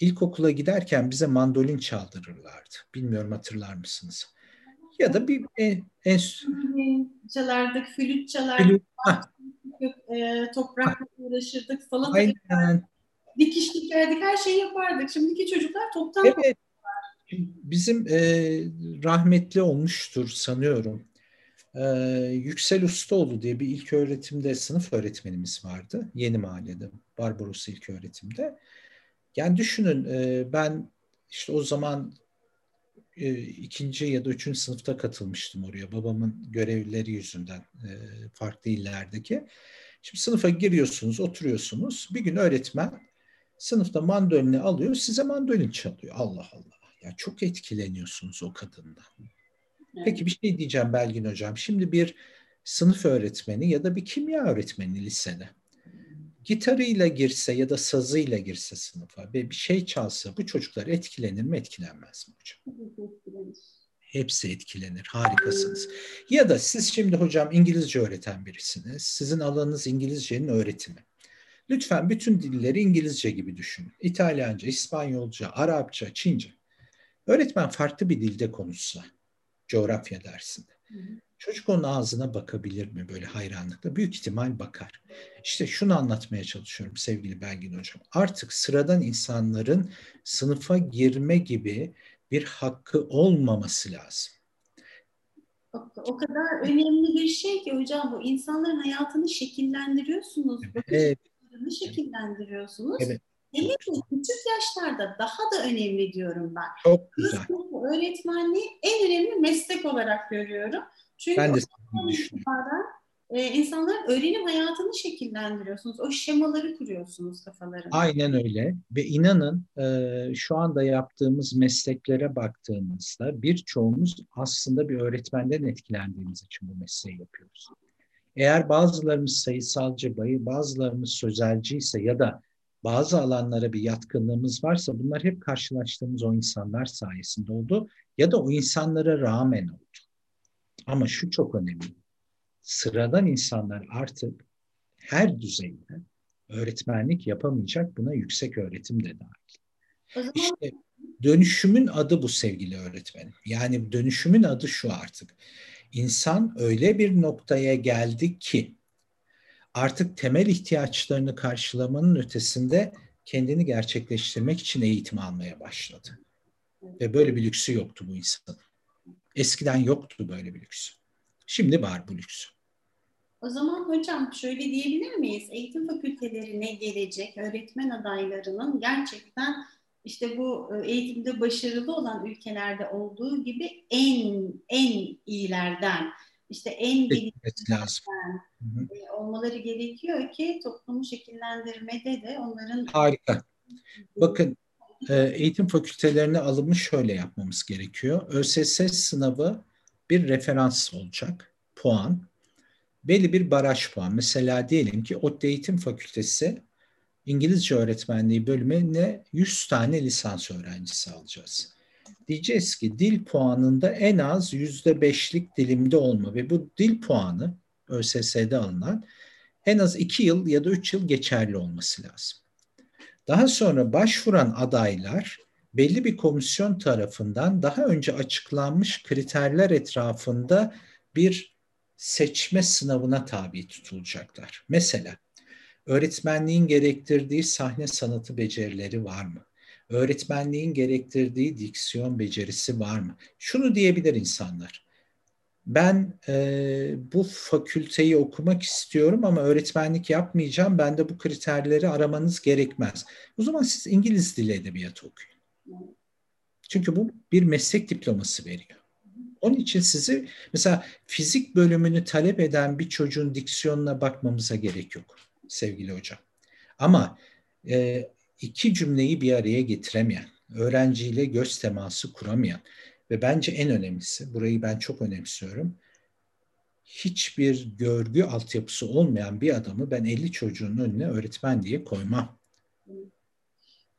İlkokula giderken bize mandolin çaldırırlardı. Bilmiyorum hatırlar mısınız? Ya da bir en, en... çalardık, flüt çalardık. Flüt, e, toprakla uğraşırdık, salata Aynen. dikiş dikerdik, her şeyi yapardık. Şimdiki çocuklar toptan Evet. Bizim e, rahmetli olmuştur sanıyorum. E, Yüksel Ustaoğlu diye bir ilk öğretimde sınıf öğretmenimiz vardı. Yeni mahallede, Barbaros ilk öğretimde. Yani düşünün e, ben işte o zaman e, ikinci ya da üçüncü sınıfta katılmıştım oraya. Babamın görevlileri yüzünden e, farklı illerdeki. Şimdi sınıfa giriyorsunuz, oturuyorsunuz. Bir gün öğretmen sınıfta mandolini alıyor, size mandolin çalıyor. Allah Allah. Ya çok etkileniyorsunuz o kadından. Peki bir şey diyeceğim Belgin Hocam. Şimdi bir sınıf öğretmeni ya da bir kimya öğretmeni lisede gitarıyla girse ya da sazıyla girse sınıfa ve bir şey çalsa bu çocuklar etkilenir mi etkilenmez mi hocam? Hepsi etkilenir. Harikasınız. Ya da siz şimdi hocam İngilizce öğreten birisiniz. Sizin alanınız İngilizcenin öğretimi. Lütfen bütün dilleri İngilizce gibi düşünün. İtalyanca, İspanyolca, Arapça, Çince. Öğretmen farklı bir dilde konuşsa coğrafya dersinde. Çocuk onun ağzına bakabilir mi böyle hayranlıkla? Büyük ihtimal bakar. İşte şunu anlatmaya çalışıyorum sevgili Belgin Hocam. Artık sıradan insanların sınıfa girme gibi bir hakkı olmaması lazım. O kadar önemli bir şey ki hocam bu insanların hayatını şekillendiriyorsunuz. Evet. şekillendiriyorsunuz. Evet. Hele de küçük yaşlarda daha da önemli diyorum ben. Çok güzel. Öğretmenliği en önemli meslek olarak görüyorum. Çünkü ben de düşünüyorum. E, insanların öğrenim hayatını şekillendiriyorsunuz. O şemaları kuruyorsunuz kafalarında. Aynen öyle. Ve inanın e, şu anda yaptığımız mesleklere baktığımızda birçoğumuz aslında bir öğretmenden etkilendiğimiz için bu mesleği yapıyoruz. Eğer bazılarımız sayısalcı, bazılarımız sözelci ise ya da bazı alanlara bir yatkınlığımız varsa bunlar hep karşılaştığımız o insanlar sayesinde oldu ya da o insanlara rağmen oldu. Ama şu çok önemli. Sıradan insanlar artık her düzeyde öğretmenlik yapamayacak. Buna yüksek öğretim de dahil. İşte dönüşümün adı bu sevgili öğretmenim. Yani dönüşümün adı şu artık. İnsan öyle bir noktaya geldi ki artık temel ihtiyaçlarını karşılamanın ötesinde kendini gerçekleştirmek için eğitim almaya başladı. Ve böyle bir lüksü yoktu bu insanın. Eskiden yoktu böyle bir lüks. Şimdi var bu lüks. O zaman hocam şöyle diyebilir miyiz? Eğitim fakültelerine gelecek öğretmen adaylarının gerçekten işte bu e, eğitimde başarılı olan ülkelerde olduğu gibi en en iyilerden işte en gelişmiş lazım. E, olmaları gerekiyor ki toplumu şekillendirmede de onların harika. Bakın eğitim fakültelerine alımı şöyle yapmamız gerekiyor. ÖSS sınavı bir referans olacak. Puan. Belli bir baraj puan. Mesela diyelim ki ODTÜ Eğitim Fakültesi İngilizce öğretmenliği bölümüne 100 tane lisans öğrencisi alacağız. Diyeceğiz ki dil puanında en az %5'lik dilimde olma ve bu dil puanı ÖSS'de alınan en az 2 yıl ya da 3 yıl geçerli olması lazım. Daha sonra başvuran adaylar belli bir komisyon tarafından daha önce açıklanmış kriterler etrafında bir seçme sınavına tabi tutulacaklar. Mesela öğretmenliğin gerektirdiği sahne sanatı becerileri var mı? Öğretmenliğin gerektirdiği diksiyon becerisi var mı? Şunu diyebilir insanlar. Ben e, bu fakülteyi okumak istiyorum ama öğretmenlik yapmayacağım. Ben de bu kriterleri aramanız gerekmez. O zaman siz İngiliz dili edebiyatı okuyun. Çünkü bu bir meslek diploması veriyor. Onun için sizi mesela fizik bölümünü talep eden bir çocuğun diksiyonuna bakmamıza gerek yok sevgili hocam. Ama e, iki cümleyi bir araya getiremeyen, öğrenciyle göz teması kuramayan ve bence en önemlisi, burayı ben çok önemsiyorum, hiçbir görgü altyapısı olmayan bir adamı ben 50 çocuğun önüne öğretmen diye koymam.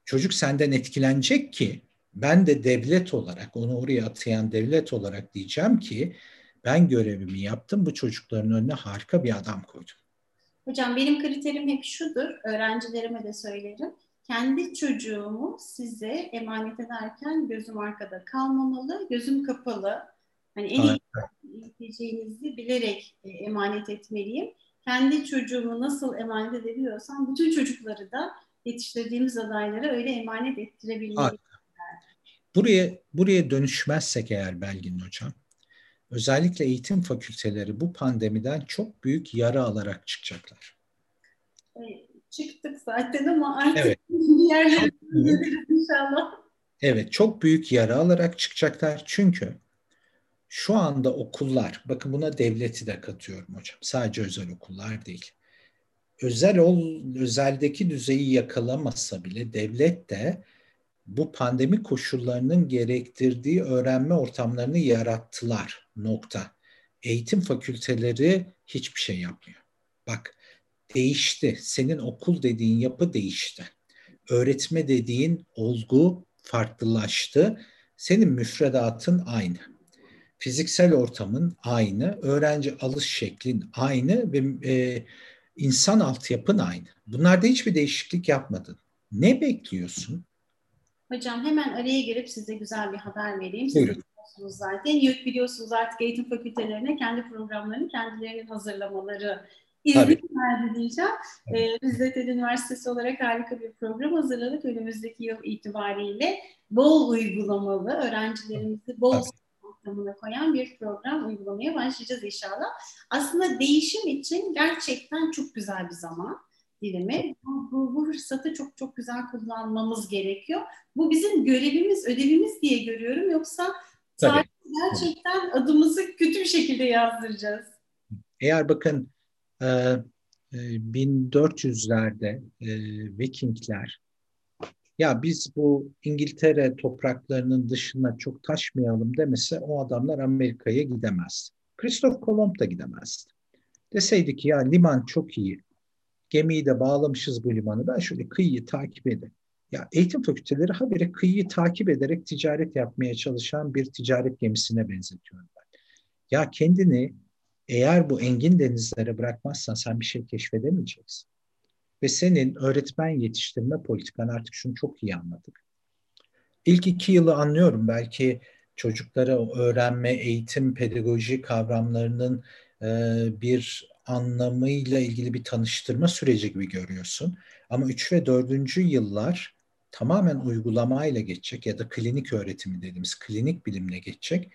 Çocuk senden etkilenecek ki ben de devlet olarak, onu oraya atayan devlet olarak diyeceğim ki ben görevimi yaptım, bu çocukların önüne harika bir adam koydum. Hocam benim kriterim hep şudur, öğrencilerime de söylerim. Kendi çocuğumu size emanet ederken gözüm arkada kalmamalı, gözüm kapalı. Hani en iyi gideceğinizi bilerek e, emanet etmeliyim. Kendi çocuğumu nasıl emanet edebiliyorsam bütün çocukları da yetiştirdiğimiz adaylara öyle emanet ettirebilmeliyim. Buraya, buraya dönüşmezsek eğer Belgin Hocam, özellikle eğitim fakülteleri bu pandemiden çok büyük yara alarak çıkacaklar. E, çıktık zaten ama artık evet. yerlere inşallah. Evet, çok büyük yara alarak çıkacaklar. Çünkü şu anda okullar, bakın buna devleti de katıyorum hocam. Sadece özel okullar değil. Özel ol, özeldeki düzeyi yakalamasa bile devlet de bu pandemi koşullarının gerektirdiği öğrenme ortamlarını yarattılar. Nokta. Eğitim fakülteleri hiçbir şey yapmıyor. Bak değişti. Senin okul dediğin yapı değişti. Öğretme dediğin olgu farklılaştı. Senin müfredatın aynı. Fiziksel ortamın aynı, öğrenci alış şeklin aynı ve e, insan altyapın aynı. Bunlarda hiçbir değişiklik yapmadın. Ne bekliyorsun? Hocam hemen araya girip size güzel bir haber vereyim. Siz Buyurun. biliyorsunuz zaten. YÖK biliyorsunuz artık eğitim fakültelerine kendi programlarını kendilerinin hazırlamaları izni verdi diyeceğim. Ee, biz de TED Üniversitesi olarak harika bir program hazırladık. Önümüzdeki yıl itibariyle bol uygulamalı, öğrencilerimizi bol ortamına koyan bir program uygulamaya başlayacağız inşallah. Aslında değişim için gerçekten çok güzel bir zaman dilimi. Bu, bu, bu fırsatı çok çok güzel kullanmamız gerekiyor. Bu bizim görevimiz, ödevimiz diye görüyorum. Yoksa sadece gerçekten adımızı kötü bir şekilde yazdıracağız. Eğer bakın 1400'lerde e, e, Vikingler ya biz bu İngiltere topraklarının dışına çok taşmayalım demese o adamlar Amerika'ya gidemez. Christoph Kolomb da gidemez. Deseydi ki ya liman çok iyi. Gemiyi de bağlamışız bu limanı. Ben şöyle kıyıyı takip edeyim. Ya eğitim fakülteleri habire kıyıyı takip ederek ticaret yapmaya çalışan bir ticaret gemisine benzetiyorum ben. Ya kendini eğer bu engin denizlere bırakmazsan sen bir şey keşfedemeyeceksin. Ve senin öğretmen yetiştirme politikan artık şunu çok iyi anladık. İlk iki yılı anlıyorum. Belki çocuklara öğrenme, eğitim, pedagoji kavramlarının e, bir anlamıyla ilgili bir tanıştırma süreci gibi görüyorsun. Ama 3 ve 4. yıllar tamamen uygulamayla geçecek ya da klinik öğretimi dediğimiz klinik bilimle geçecek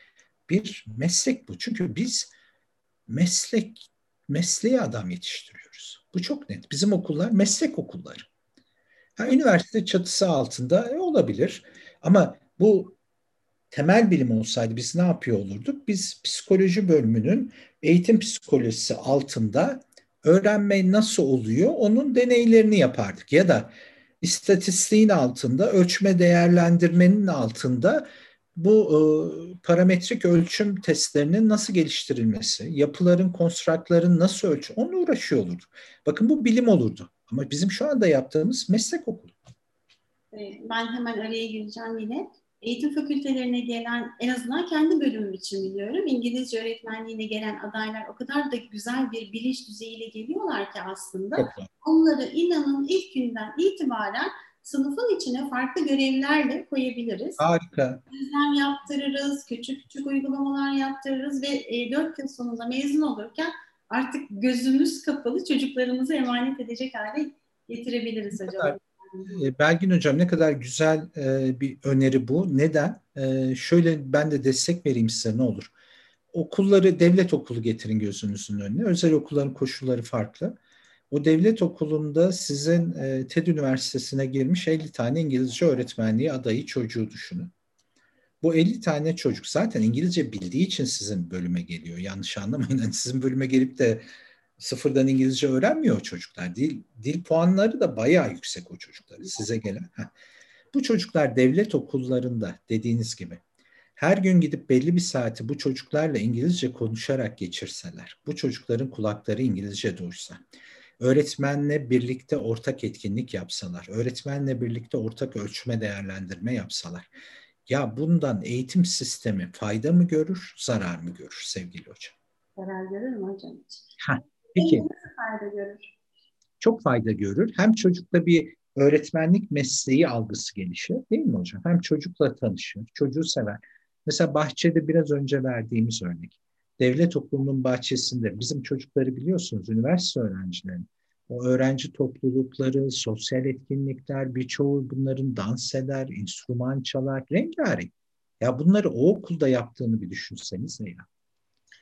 bir meslek bu. Çünkü biz meslek mesleğe adam yetiştiriyoruz. Bu çok net. Bizim okullar meslek okulları. Ha, üniversite çatısı altında e, olabilir ama bu temel bilim olsaydı biz ne yapıyor olurduk? Biz psikoloji bölümünün eğitim psikolojisi altında öğrenme nasıl oluyor onun deneylerini yapardık. Ya da istatistiğin altında, ölçme değerlendirmenin altında bu e, parametrik ölçüm testlerinin nasıl geliştirilmesi, yapıların, konstraktların nasıl ölçü, onunla uğraşıyor olurduk. Bakın bu bilim olurdu. Ama bizim şu anda yaptığımız meslek okulu. Ben hemen araya gireceğim yine eğitim fakültelerine gelen en azından kendi bölümüm için biliyorum. İngilizce öğretmenliğine gelen adaylar o kadar da güzel bir bilinç düzeyiyle geliyorlar ki aslında. Evet. Onları inanın ilk günden itibaren sınıfın içine farklı görevlerle koyabiliriz. Harika. Gözlem yaptırırız, küçük küçük uygulamalar yaptırırız ve e, 4 yıl sonunda mezun olurken artık gözümüz kapalı çocuklarımızı emanet edecek hale getirebiliriz hocam. E, Belgin Hocam ne kadar güzel e, bir öneri bu. Neden? E, şöyle ben de destek vereyim size ne olur. Okulları devlet okulu getirin gözünüzün önüne. Özel okulların koşulları farklı. O devlet okulunda sizin TED Üniversitesi'ne girmiş 50 tane İngilizce öğretmenliği adayı çocuğu düşünün. Bu 50 tane çocuk zaten İngilizce bildiği için sizin bölüme geliyor. Yanlış anlamayın. Yani sizin bölüme gelip de sıfırdan İngilizce öğrenmiyor çocuklar. Dil, dil puanları da bayağı yüksek o çocuklar size gelen. Heh. Bu çocuklar devlet okullarında dediğiniz gibi her gün gidip belli bir saati bu çocuklarla İngilizce konuşarak geçirseler, bu çocukların kulakları İngilizce duysa, öğretmenle birlikte ortak etkinlik yapsalar, öğretmenle birlikte ortak ölçme değerlendirme yapsalar, ya bundan eğitim sistemi fayda mı görür, zarar mı görür sevgili hocam? Zarar görür mü hocam? Ha, Peki. fayda görür? Çok fayda görür. Hem çocukta bir öğretmenlik mesleği algısı gelişir değil mi hocam? Hem çocukla tanışır, çocuğu sever. Mesela bahçede biraz önce verdiğimiz örnek. Devlet okulunun bahçesinde bizim çocukları biliyorsunuz üniversite öğrencileri. O öğrenci toplulukları, sosyal etkinlikler birçoğu bunların dans eder, enstrüman çalar, rengarenk. Ya bunları o okulda yaptığını bir düşünseniz ya.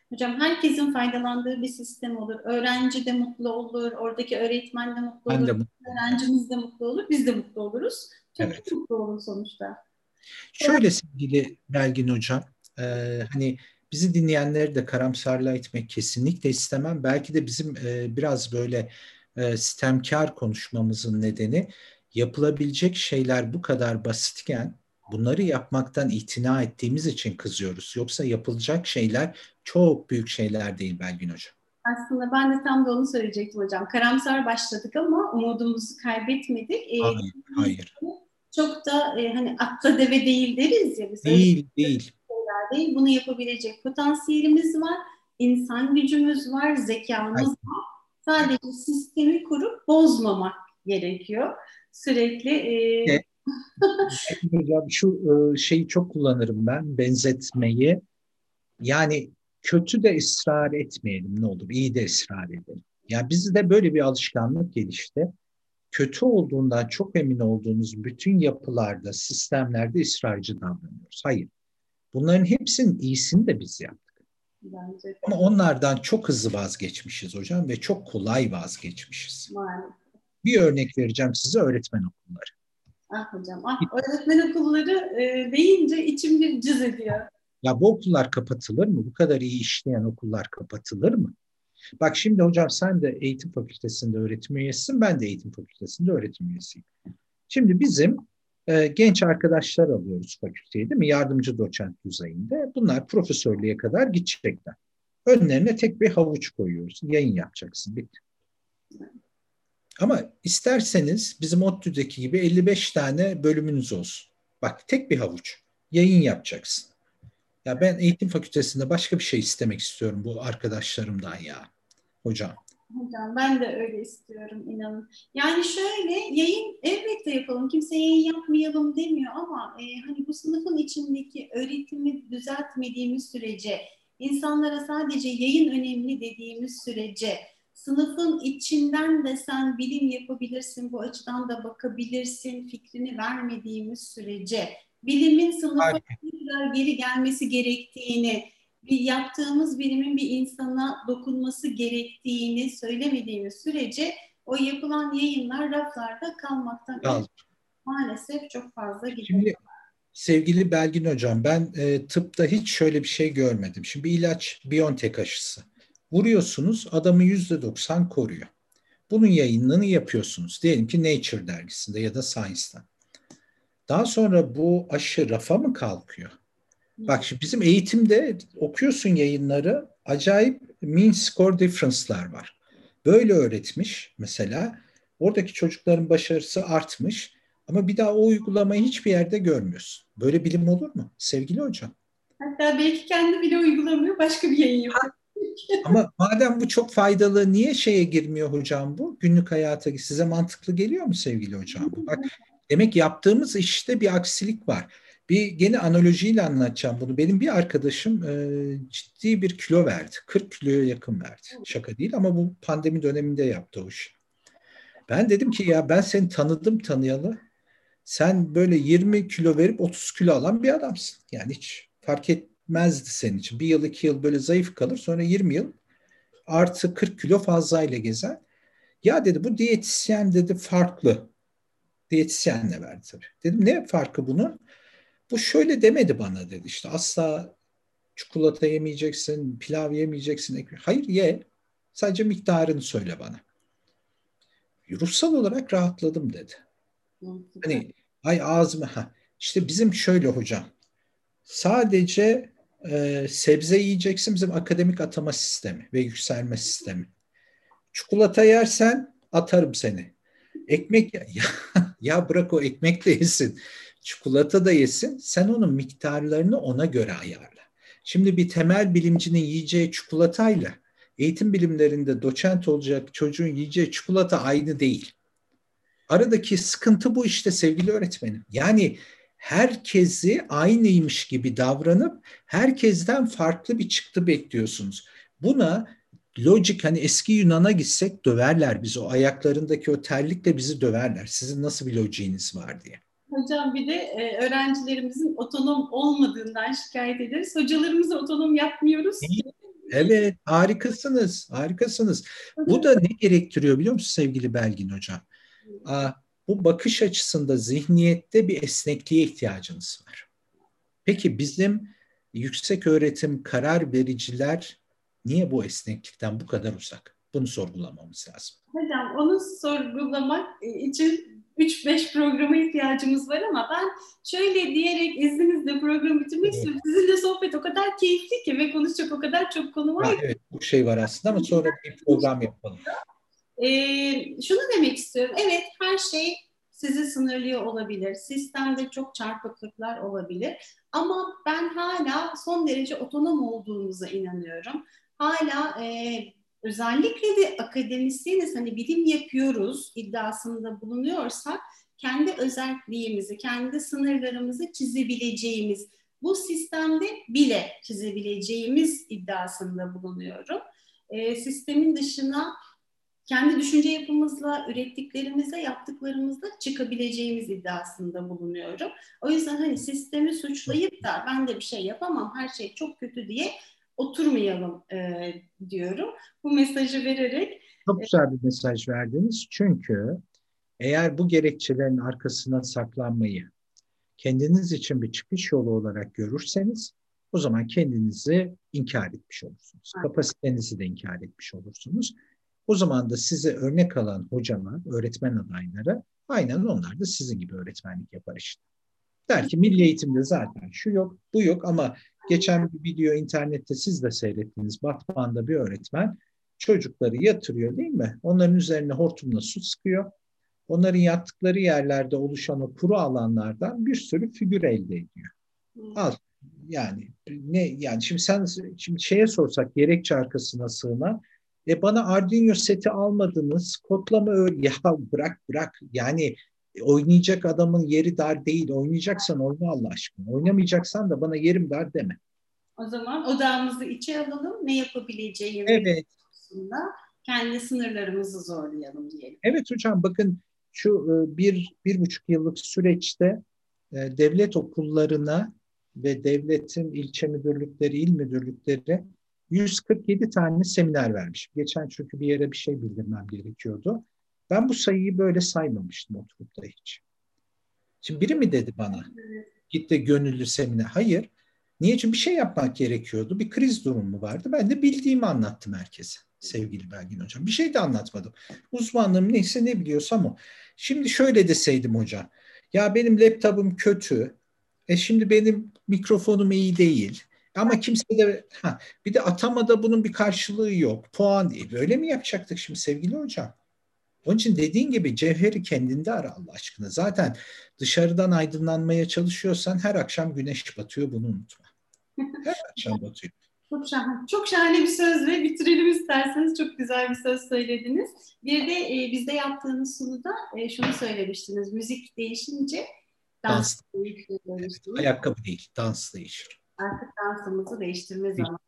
Hocam herkesin faydalandığı bir sistem olur. Öğrenci de mutlu olur, oradaki öğretmen de mutlu ben olur, de mutlu. öğrencimiz de mutlu olur, biz de mutlu oluruz. Çok evet. mutlu olur sonuçta. Şöyle sevgili Belgin Hocam, e, hani bizi dinleyenleri de karamsarlığa etmek kesinlikle istemem. Belki de bizim e, biraz böyle e, sistemkar konuşmamızın nedeni yapılabilecek şeyler bu kadar basitken bunları yapmaktan itina ettiğimiz için kızıyoruz. Yoksa yapılacak şeyler çok büyük şeyler değil Belgin Hocam. Aslında ben de tam da onu söyleyecektim hocam. Karamsar başladık ama umudumuzu kaybetmedik. Ee, hayır, hayır. Çok da e, hani atla deve değil deriz ya. Biz değil, değil. Değil. Bunu yapabilecek potansiyelimiz var. insan gücümüz var, zekamız var. Sadece sistemi kurup bozmamak gerekiyor. Sürekli e, evet Hocam şu şeyi çok kullanırım ben benzetmeyi. Yani kötü de ısrar etmeyelim ne olur, iyi de ısrar edelim. Yani bizde böyle bir alışkanlık gelişti. Kötü olduğundan çok emin olduğunuz bütün yapılarda, sistemlerde ısrarcı davranıyoruz. Hayır. Bunların hepsinin iyisini de biz yaptık. Bence. Ama onlardan çok hızlı vazgeçmişiz hocam ve çok kolay vazgeçmişiz. Maalesef. Bir örnek vereceğim size öğretmen okulları. Ah hocam, ah öğretmen okulları e, deyince içim bir cız ediyor. Ya bu okullar kapatılır mı? Bu kadar iyi işleyen okullar kapatılır mı? Bak şimdi hocam sen de eğitim fakültesinde öğretim üyesisin, ben de eğitim fakültesinde öğretim üyesiyim. Şimdi bizim e, genç arkadaşlar alıyoruz fakülteye değil mi? Yardımcı doçent düzeyinde. Bunlar profesörlüğe kadar gidecekler. Önlerine tek bir havuç koyuyoruz. Yayın yapacaksın. Bitti. Ama isterseniz bizim ODTÜ'deki gibi 55 tane bölümünüz olsun. Bak tek bir havuç. Yayın yapacaksın. Ya ben eğitim fakültesinde başka bir şey istemek istiyorum bu arkadaşlarımdan ya. Hocam. Hocam ben de öyle istiyorum inanın. Yani şöyle yayın elbette yapalım. Kimse yayın yapmayalım demiyor ama e, hani bu sınıfın içindeki öğretimi düzeltmediğimiz sürece insanlara sadece yayın önemli dediğimiz sürece sınıfın içinden de sen bilim yapabilirsin, bu açıdan da bakabilirsin fikrini vermediğimiz sürece bilimin sınıfa geri gelmesi gerektiğini, bir yaptığımız bilimin bir insana dokunması gerektiğini söylemediğimiz sürece o yapılan yayınlar raflarda kalmaktan maalesef çok fazla gidiyor. Sevgili Belgin Hocam, ben e, tıpta hiç şöyle bir şey görmedim. Şimdi bir ilaç Biontech aşısı. Vuruyorsunuz, adamı yüzde doksan koruyor. Bunun yayınını yapıyorsunuz. Diyelim ki Nature dergisinde ya da Science'da. Daha sonra bu aşı rafa mı kalkıyor? Bak şimdi bizim eğitimde okuyorsun yayınları acayip mean score difference'lar var. Böyle öğretmiş mesela. Oradaki çocukların başarısı artmış ama bir daha o uygulamayı hiçbir yerde görmüyorsun. Böyle bilim olur mu sevgili hocam? Hatta belki kendi bile uygulamıyor başka bir yayın yapıyor. Ama madem bu çok faydalı niye şeye girmiyor hocam bu? Günlük hayata size mantıklı geliyor mu sevgili hocam bu? Bak demek yaptığımız işte bir aksilik var. Bir gene analojiyle anlatacağım bunu. Benim bir arkadaşım e, ciddi bir kilo verdi. 40 kiloya yakın verdi. Şaka değil ama bu pandemi döneminde yaptı o işi. Ben dedim ki ya ben seni tanıdım tanıyalı. Sen böyle 20 kilo verip 30 kilo alan bir adamsın. Yani hiç fark etmezdi senin için. Bir yıl iki yıl böyle zayıf kalır sonra 20 yıl artı 40 kilo fazlayla gezer. Ya dedi bu diyetisyen dedi farklı. Diyetisyenle verdi tabii. Dedim ne farkı bunun? Bu şöyle demedi bana dedi işte asla çikolata yemeyeceksin, pilav yemeyeceksin. Hayır ye. Sadece miktarını söyle bana. Ruhsal olarak rahatladım dedi. Hani ay ağzıma ha. İşte bizim şöyle hocam. Sadece e, sebze yiyeceksin bizim akademik atama sistemi ve yükselme sistemi. Çikolata yersen atarım seni. Ekmek ya, ya bırak o ekmek de yesin. Çikolata da yesin. Sen onun miktarlarını ona göre ayarla. Şimdi bir temel bilimcinin yiyeceği çikolatayla eğitim bilimlerinde doçent olacak çocuğun yiyeceği çikolata aynı değil. Aradaki sıkıntı bu işte sevgili öğretmenim. Yani herkesi aynıymış gibi davranıp herkesten farklı bir çıktı bekliyorsunuz. Buna lojik hani eski Yunan'a gitsek döverler bizi. O ayaklarındaki o terlikle bizi döverler. Sizin nasıl bir lojiğiniz var diye. Hocam bir de e, öğrencilerimizin otonom olmadığından şikayet ederiz. Hocalarımızı otonom yapmıyoruz. Evet, harikasınız, harikasınız. Bu da ne gerektiriyor biliyor musun sevgili Belgin Hocam? Aa, bu bakış açısında zihniyette bir esnekliğe ihtiyacınız var. Peki bizim yüksek öğretim karar vericiler niye bu esneklikten bu kadar uzak? Bunu sorgulamamız lazım. Hocam onu sorgulamak için 3-5 programa ihtiyacımız var ama ben şöyle diyerek izninizle programı bitirmek istiyorum. Sizinle sohbet o kadar keyifli ki ve konuşacak o kadar çok konu var. Ha, evet bu şey var aslında ama sonra bir program yapalım. Ee, şunu demek istiyorum. Evet her şey sizi sınırlıyor olabilir. Sistemde çok çarpıklıklar olabilir. Ama ben hala son derece otonom olduğumuza inanıyorum. Hala e, özellikle de akademisyeniz hani bilim yapıyoruz iddiasında bulunuyorsak kendi özelliğimizi, kendi sınırlarımızı çizebileceğimiz, bu sistemde bile çizebileceğimiz iddiasında bulunuyorum. E, sistemin dışına kendi düşünce yapımızla, ürettiklerimizle, yaptıklarımızla çıkabileceğimiz iddiasında bulunuyorum. O yüzden hani sistemi suçlayıp da ben de bir şey yapamam, her şey çok kötü diye oturmayalım e, diyorum. Bu mesajı vererek. Çok güzel bir mesaj verdiniz. Çünkü eğer bu gerekçelerin arkasına saklanmayı kendiniz için bir çıkış yolu olarak görürseniz o zaman kendinizi inkar etmiş olursunuz. Aynen. Kapasitenizi de inkar etmiş olursunuz. O zaman da size örnek alan hocalar, öğretmen adayları aynen onlar da sizin gibi öğretmenlik yapar işte. Der ki milli eğitimde zaten şu yok, bu yok ama geçen bir video internette siz de seyrettiniz. Batman'da bir öğretmen çocukları yatırıyor değil mi? Onların üzerine hortumla su sıkıyor. Onların yattıkları yerlerde oluşan o kuru alanlardan bir sürü figür elde ediyor. Al yani ne yani şimdi sen şimdi şeye sorsak gerekçe arkasına sığınan e bana Arduino seti almadınız. Kodlama öyle. Ya bırak bırak. Yani oynayacak adamın yeri dar değil. Oynayacaksan oyna Allah aşkına. Oynamayacaksan da bana yerim dar deme. O zaman odağımızı içe alalım. Ne yapabileceğimiz evet. konusunda kendi sınırlarımızı zorlayalım diyelim. Evet hocam bakın şu e, bir, bir buçuk yıllık süreçte e, devlet okullarına ve devletin ilçe müdürlükleri, il müdürlükleri 147 tane seminer vermiş. Geçen çünkü bir yere bir şey bildirmem gerekiyordu. Ben bu sayıyı böyle saymamıştım oturup da hiç. Şimdi biri mi dedi bana? git de gönüllü seminer. Hayır. Niye? Çünkü bir şey yapmak gerekiyordu. Bir kriz durumu vardı. Ben de bildiğimi anlattım herkese sevgili Belgin Hocam. Bir şey de anlatmadım. Uzmanlığım neyse ne biliyorsam o. Şimdi şöyle deseydim hocam. Ya benim laptopum kötü. E şimdi benim mikrofonum iyi değil. Ama kimse de ha, bir de atamada bunun bir karşılığı yok. Puan değil. Böyle mi yapacaktık şimdi sevgili hocam? Onun için dediğin gibi cevheri kendinde ara Allah aşkına. Zaten dışarıdan aydınlanmaya çalışıyorsan her akşam güneş batıyor bunu unutma. Her akşam batıyor. Çok şahane. Çok şahane bir söz ve bitirelim isterseniz. Çok güzel bir söz söylediniz. Bir de e, bizde yaptığınız sunuda e, şunu söylemiştiniz. Müzik değişince dans, dans. Evet, ayakkabı değil, dans değişir. Artık dansımızı değiştirme zamanı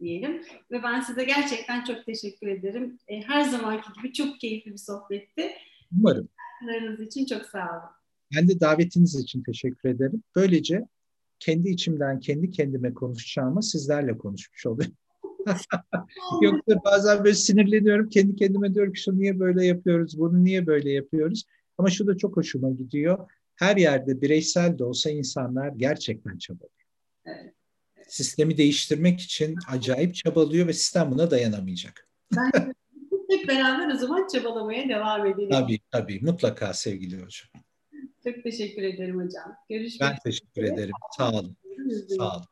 diyelim. Ve ben size gerçekten çok teşekkür ederim. E, her zamanki gibi çok keyifli bir sohbetti. Umarım. Katkılarınız için çok sağ olun. Ben de davetiniz için teşekkür ederim. Böylece kendi içimden kendi kendime konuşacağımı sizlerle konuşmuş oluyorum. Yoksa bazen böyle sinirleniyorum. Kendi kendime diyorum ki şunu niye böyle yapıyoruz, bunu niye böyle yapıyoruz. Ama şu da çok hoşuma gidiyor. Her yerde bireysel de olsa insanlar gerçekten çabalıyor. Evet. Sistemi değiştirmek için acayip çabalıyor ve sistem buna dayanamayacak. Ben hep beraber o zaman çabalamaya devam edelim. Tabii tabii mutlaka sevgili hocam. Çok teşekkür ederim hocam. Görüşmek Ben teşekkür ederim. Sağ olun. Sağ olun.